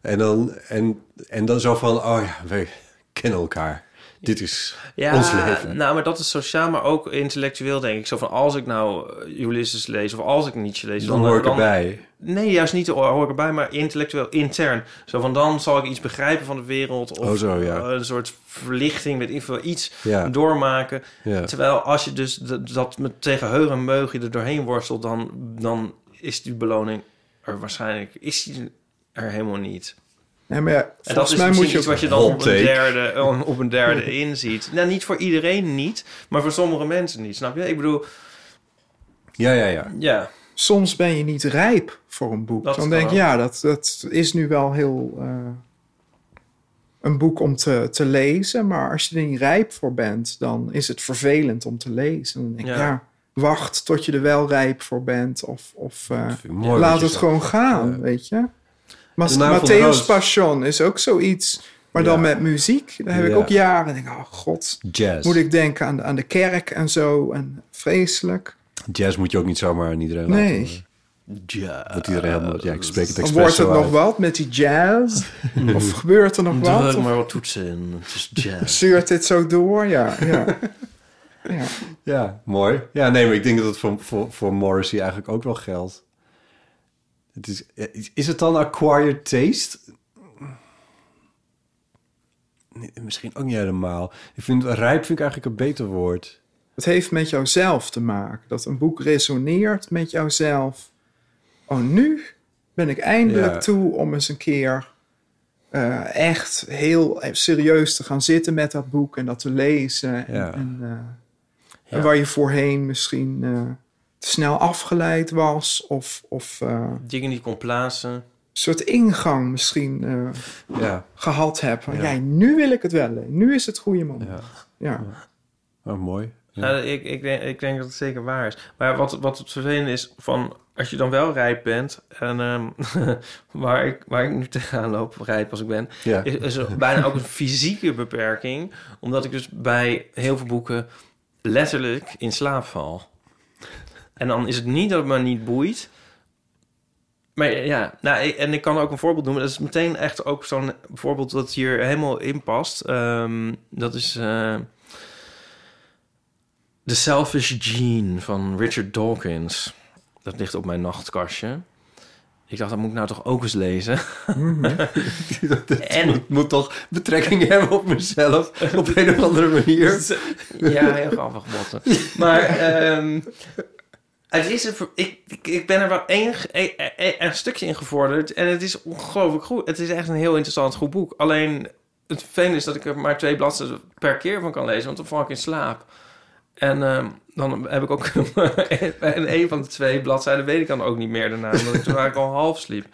Speaker 3: En dan, en, en dan zo van, oh ja, we kennen elkaar. Dit is
Speaker 2: Ja,
Speaker 3: ons leven.
Speaker 2: nou, maar dat is sociaal, maar ook intellectueel, denk ik. Zo van, als ik nou eh, Ulysses lees of als ik Nietzsche lees...
Speaker 3: Dan hoor ik
Speaker 2: dan,
Speaker 3: erbij.
Speaker 2: Nee, juist niet hoor ik erbij, maar intellectueel, intern. Zo van, dan zal ik iets begrijpen van de wereld. Of
Speaker 3: Oh, zo, ja.
Speaker 2: eh, een soort verlichting, veel, iets
Speaker 3: Ja.
Speaker 2: doormaken.
Speaker 3: Ja.
Speaker 2: Terwijl als je dus dat met tegen heug en meug je er doorheen worstelt... dan, dan is die beloning er waarschijnlijk is die er helemaal niet.
Speaker 4: Nee, maar ja,
Speaker 2: En dat is
Speaker 4: mij moet
Speaker 2: misschien
Speaker 4: je
Speaker 2: iets wat je dan
Speaker 3: Hot
Speaker 2: op een, derde, op een derde inziet. Nou, niet voor iedereen niet, maar voor sommige mensen niet. Snap je? Ik bedoel,
Speaker 3: Ja, ja, ja.
Speaker 2: ja.
Speaker 4: Soms ben je niet rijp voor een boek.
Speaker 2: Dat
Speaker 4: dan denk je, ja, dat, dat is nu wel heel... eh, een boek om te, te lezen. Maar als je er niet rijp voor bent, dan is het vervelend om te lezen. Dan denk ik,
Speaker 2: Ja.
Speaker 4: ja, wacht tot je er wel rijp voor bent. Of, of eh, laat het gewoon gaan, weet je.
Speaker 3: De
Speaker 4: Matthäus. Passion is ook zoiets. Maar dan met muziek. Daar heb ik ook jaren. denk oh god.
Speaker 3: Jazz.
Speaker 4: Moet ik denken aan, de- aan de kerk en zo. En vreselijk.
Speaker 3: Jazz moet je ook niet zomaar aan iedereen
Speaker 4: Nee.
Speaker 3: laten. Jazz. Dat iedereen helemaal... Ja, ik spreek het expres
Speaker 4: wordt het nog
Speaker 3: uit.
Speaker 4: wat met die jazz? of gebeurt er nog wat?
Speaker 2: Druk maar wat toetsen in. Het is jazz.
Speaker 4: Stuurt dit zo door? Ja, ja. ja.
Speaker 3: Ja, mooi. Ja, nee, maar ik denk dat het voor, voor, voor Morrissey eigenlijk ook wel geldt. Het is, is- het dan acquired taste? Nee, Misschien ook niet helemaal. Ik vind rijp vind ik eigenlijk een beter woord.
Speaker 4: Het heeft met jouzelf te maken. Dat een boek resoneert met jouzelf. Oh, nu ben ik eindelijk
Speaker 3: Ja.
Speaker 4: toe om eens een keer eh, echt heel serieus te gaan zitten met dat boek en dat te lezen. En,
Speaker 3: Ja.
Speaker 4: en, eh, en waar je voorheen misschien eh, te snel afgeleid was of, of eh,
Speaker 2: Dingen die kon plaatsen.
Speaker 4: een soort ingang misschien eh,
Speaker 3: Ja.
Speaker 4: gehad hebt. Van,
Speaker 3: Ja.
Speaker 4: ja. nu wil ik het wel. Nu is het goede moment. Ja.
Speaker 3: Oh, mooi.
Speaker 2: Ja, ik, ik, denk, ik denk dat het zeker waar is. Maar wat, wat het vervelende is, van als je dan wel rijp bent... en ehm, waar, ik, waar ik nu tegenaan loop, rijp als ik ben...
Speaker 3: Ja.
Speaker 2: Is, is er bijna ook een fysieke beperking. Omdat ik dus bij heel veel boeken letterlijk in slaap val. En dan is het niet dat het me niet boeit... Maar ja, nou, en ik kan ook een voorbeeld noemen. Dat is meteen echt ook zo'n voorbeeld dat hier helemaal in past. Ehm, dat is eh, The Selfish Gene van Richard Dawkins. Dat ligt op mijn nachtkastje. Ik dacht, dat moet ik nou toch ook eens lezen.
Speaker 3: en het moet toch betrekking hebben op mezelf op een of andere manier.
Speaker 2: Ja, heel grappig, Botten. Maar ehm, het is een, ik, ik, ik ben er wel één, een, een, een stukje in gevorderd. En het is ongelooflijk goed. Het is echt een heel interessant goed boek. Alleen het vervelende is dat ik er maar twee bladzijden per keer van kan lezen. Want dan val ik in slaap. En ehm, dan heb ik ook... en een van de twee bladzijden weet ik dan ook niet meer daarna. Omdat ik toen eigenlijk al half sliep.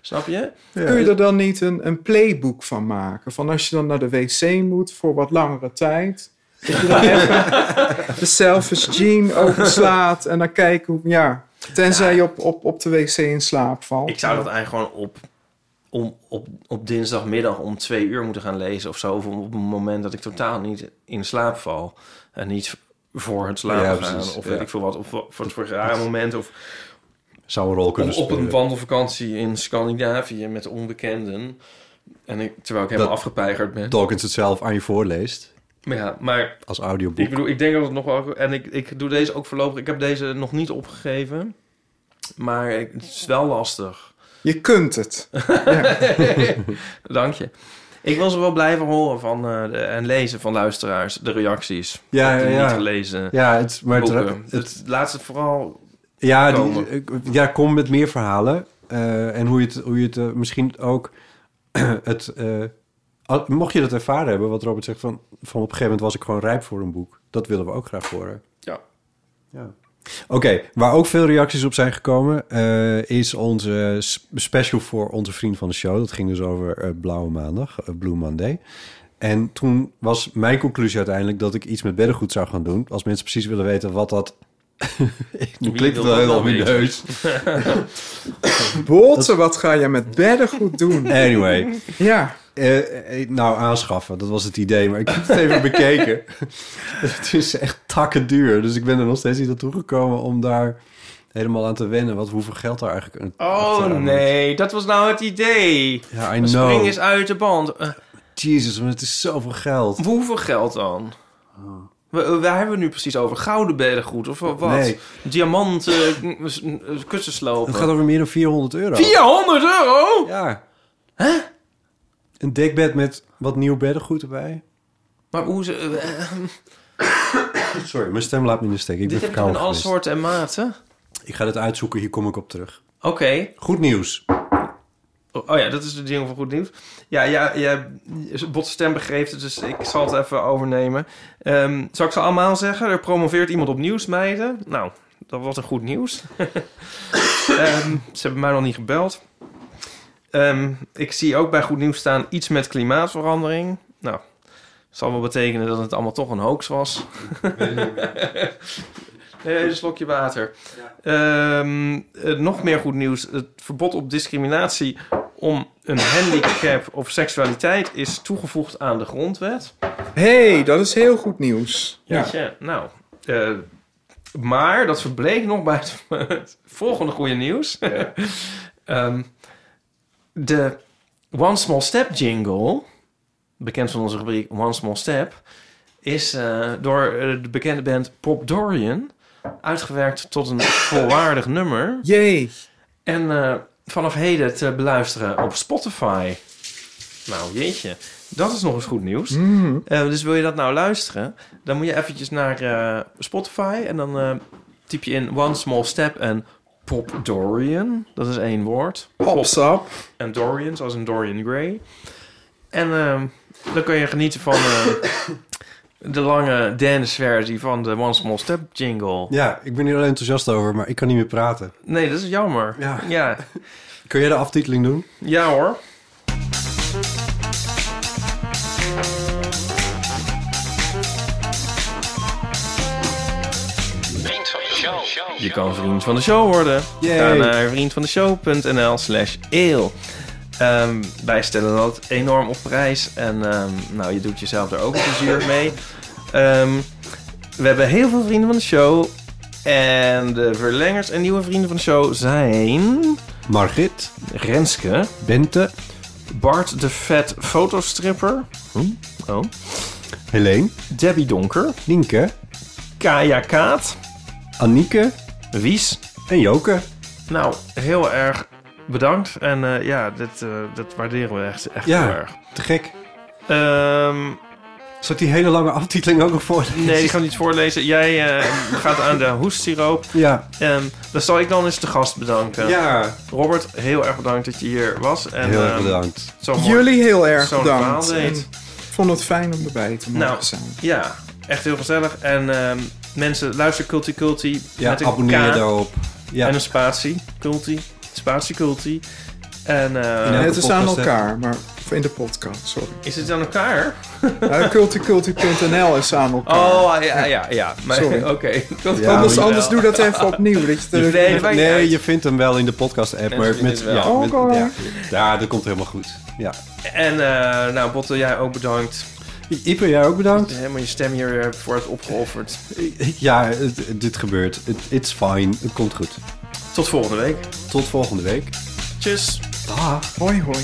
Speaker 2: Snap je?
Speaker 4: Kun je er dan niet een, een playbook van maken? Van als je dan naar de wc moet voor wat langere tijd. Dat je dan even de selfish gene overslaat en dan kijken hoe... Ja, tenzij je op, op, op de wc in slaap valt.
Speaker 2: Ik zou dat eigenlijk gewoon op, om, op, op dinsdagmiddag om twee uur moeten gaan lezen of zo. Of op een moment dat ik totaal niet in slaap val. En niet voor het slapen
Speaker 3: Ja,
Speaker 2: gaan. Of
Speaker 3: ja.
Speaker 2: weet ik veel wat. Of voor het moment. Of
Speaker 3: Zou een rol kunnen
Speaker 2: op, op
Speaker 3: spelen.
Speaker 2: een wandelvakantie in Scandinavië met onbekenden. En ik, terwijl ik helemaal
Speaker 3: Dat
Speaker 2: afgepeigerd ben.
Speaker 3: Dawkins het zelf aan je voorleest.
Speaker 2: Maar ja, maar
Speaker 3: Als audioboek.
Speaker 2: ik bedoel, ik denk dat het nog wel... En ik, ik doe deze ook voorlopig. Ik heb deze nog niet opgegeven. Maar ik- het is wel lastig.
Speaker 4: Je kunt het.
Speaker 2: Dank je. Ik wil ze wel blijven horen van, eh, de, en lezen van luisteraars, de reacties.
Speaker 3: Ja, ja, ja.
Speaker 2: niet gelezen
Speaker 3: Ja, het- maar het-
Speaker 2: boeken.
Speaker 3: het-
Speaker 2: Dus laat het vooral
Speaker 3: Ja,
Speaker 2: komen.
Speaker 3: die, ja, kom met meer verhalen. Eh, en hoe je het, hoe je het eh, misschien ook... het, eh, mocht je dat ervaren hebben, wat Robert zegt... Van, van op een gegeven moment was ik gewoon rijp voor een boek. Dat willen we ook graag horen.
Speaker 2: Ja.
Speaker 3: ja. Oké, waar ook veel reacties op zijn gekomen... eh, is onze special voor onze vriend van de show. Dat ging dus over eh, Blauwe Maandag, eh, Blue Monday. En toen was mijn conclusie uiteindelijk... dat ik iets met beddengoed zou gaan doen. Als mensen precies willen weten wat dat... nu klinkt het wel heel omineus.
Speaker 4: Botten, wat ga je met beddengoed doen?
Speaker 3: Anyway.
Speaker 4: Ja.
Speaker 3: Eh, eh, nou, aanschaffen, dat was het idee. Maar ik heb het even bekeken. het is echt takken duur. Dus ik ben er nog steeds niet aan toegekomen om daar helemaal aan te wennen. Wat, hoeveel geld daar eigenlijk een
Speaker 2: Oh nee, dat was nou het idee.
Speaker 3: Ja, I
Speaker 2: De
Speaker 3: know.
Speaker 2: Spring is uit de band. Eh,
Speaker 3: Jezus, maar het is zoveel geld.
Speaker 2: hoeveel geld dan? We- Waar hebben we nu precies over? Gouden beddengoed of wat?
Speaker 3: Nee.
Speaker 2: Diamant, s- eh, kussenslopen.
Speaker 3: Het gaat over meer dan 400 euro.
Speaker 2: 400 euro?
Speaker 3: Ja. Een dekbed met wat nieuw beddengoed erbij.
Speaker 2: Maar hoe ze... eh,
Speaker 3: Sorry, mijn stem laat me in de steek. Ik
Speaker 2: dit
Speaker 3: ben
Speaker 2: heb je in
Speaker 3: verkouden
Speaker 2: alle
Speaker 3: geweest.
Speaker 2: soorten en maten?
Speaker 3: Ik ga dit uitzoeken, hier kom ik op terug.
Speaker 2: Oké.
Speaker 3: Goed nieuws.
Speaker 2: Oh oh ja, dat is de ding van goed nieuws. Ja, ja, ja Botte stem begreep het, dus ik zal het even overnemen. Ehm, zal ik ze allemaal zeggen? Er promoveert iemand op nieuwsmeiden. Nou, dat was een goed nieuws. Ehm, ze hebben mij nog niet gebeld. Ehm, ik zie ook bij goed nieuws staan iets met klimaatverandering. Nou, zal wel betekenen dat het allemaal toch een hoax was. Nee, een slokje water. Ehm, eh, nog meer goed nieuws. Het verbod op discriminatie om een handicap of seksualiteit is toegevoegd aan de grondwet.
Speaker 4: hey, dat is heel goed nieuws. Ja.
Speaker 2: Nou, eh, maar dat verbleek nog bij het, het volgende goede nieuws. Ehm, de One Small Step jingle, bekend van onze rubriek One Small Step, is eh, door eh, de bekende band Pop Dorian uitgewerkt tot een volwaardig nummer.
Speaker 4: Jee.
Speaker 2: En eh, vanaf heden te beluisteren op Spotify. Nou, jeetje. Dat is nog eens goed nieuws.
Speaker 4: Mhm.
Speaker 2: Eh, dus wil je dat nou luisteren? Dan moet je eventjes naar Spotify en dan typ je in One Small Step en Pop Dorian. Dat is één woord.
Speaker 4: Popsap.
Speaker 2: En Dorian, zoals een Dorian Gray. En ehm, dan kun je genieten van eh, de lange dance-versie van de One Small Step jingle.
Speaker 3: Ja, ik ben hier al enthousiast over, maar ik kan niet meer praten.
Speaker 2: Nee, dat is jammer.
Speaker 3: Ja.
Speaker 2: Ja,
Speaker 3: Kun jij de aftiteling doen?
Speaker 2: ja hoor. Je kan vriend van de show worden.
Speaker 3: Yay.
Speaker 2: Ga naar vriendvandeshow.nl slash eeuw. Ehm, wij stellen dat enorm op prijs. En ehm, nou, je doet jezelf er ook plezier mee. Ehm, we hebben heel veel vrienden van de show. En de verlengers en nieuwe vrienden van de show zijn...
Speaker 3: Margit,
Speaker 2: Renske,
Speaker 3: Bente,
Speaker 2: Bart de Vet fotostripper. Hm? Oh.
Speaker 3: Helene,
Speaker 2: Debbie Donker,
Speaker 3: Nienke,
Speaker 2: Kaya Kaat,
Speaker 3: Anieke
Speaker 2: Wies.
Speaker 3: en Joke.
Speaker 2: Nou, heel erg bedankt. En eh, ja, dit, eh, dat waarderen we echt, echt
Speaker 3: Ja.
Speaker 2: heel erg.
Speaker 3: Te gek.
Speaker 2: Ehm,
Speaker 3: Zal ik die hele lange aftiteling ook nog voorlezen?
Speaker 2: nee, die gaan we niet voorlezen. Jij eh, gaat aan de hoestsiroop.
Speaker 3: Ja.
Speaker 2: Ehm, dan zal ik dan eens de gast bedanken.
Speaker 3: Ja.
Speaker 2: Robert, heel erg bedankt dat je hier was. En,
Speaker 3: Heel erg
Speaker 2: ehm,
Speaker 3: bedankt.
Speaker 2: zo mooi-
Speaker 4: Jullie heel erg bedankt. Ik vond het fijn om erbij te mogen
Speaker 2: Nou,
Speaker 4: zijn.
Speaker 2: ja, echt heel gezellig. En ehm, mensen, luister Culti Culti.
Speaker 3: Ja,
Speaker 2: met een
Speaker 3: abonneer
Speaker 2: K
Speaker 3: daarop. Ja.
Speaker 2: En een spatie. Culti. Spatie Culti. En, eh,
Speaker 3: In elke
Speaker 4: het is aan
Speaker 3: hè?
Speaker 4: elkaar, maar of in de podcast, sorry.
Speaker 2: Is het aan elkaar?
Speaker 4: Ja, culticulti.nl is aan elkaar.
Speaker 2: Oh, ja, ja, ja. Maar,
Speaker 4: Sorry.
Speaker 2: Oké.
Speaker 3: Ja,
Speaker 4: anders, anders doe dat even opnieuw. Dat je er-
Speaker 2: Nee,
Speaker 3: je vindt hem wel in de podcast-app, maar met, ja, ja, dat komt helemaal goed. Ja.
Speaker 2: En uh, nou, Botte, jij ook bedankt.
Speaker 3: Ipe, jij ook bedankt.
Speaker 2: Helemaal je stem hier voor het opgeofferd.
Speaker 3: Ja, het- dit gebeurt. Het it's fine. Het komt goed.
Speaker 2: Tot volgende week.
Speaker 3: Tot volgende week.
Speaker 2: Tjus.
Speaker 3: Dag.
Speaker 4: Hoi, hoi.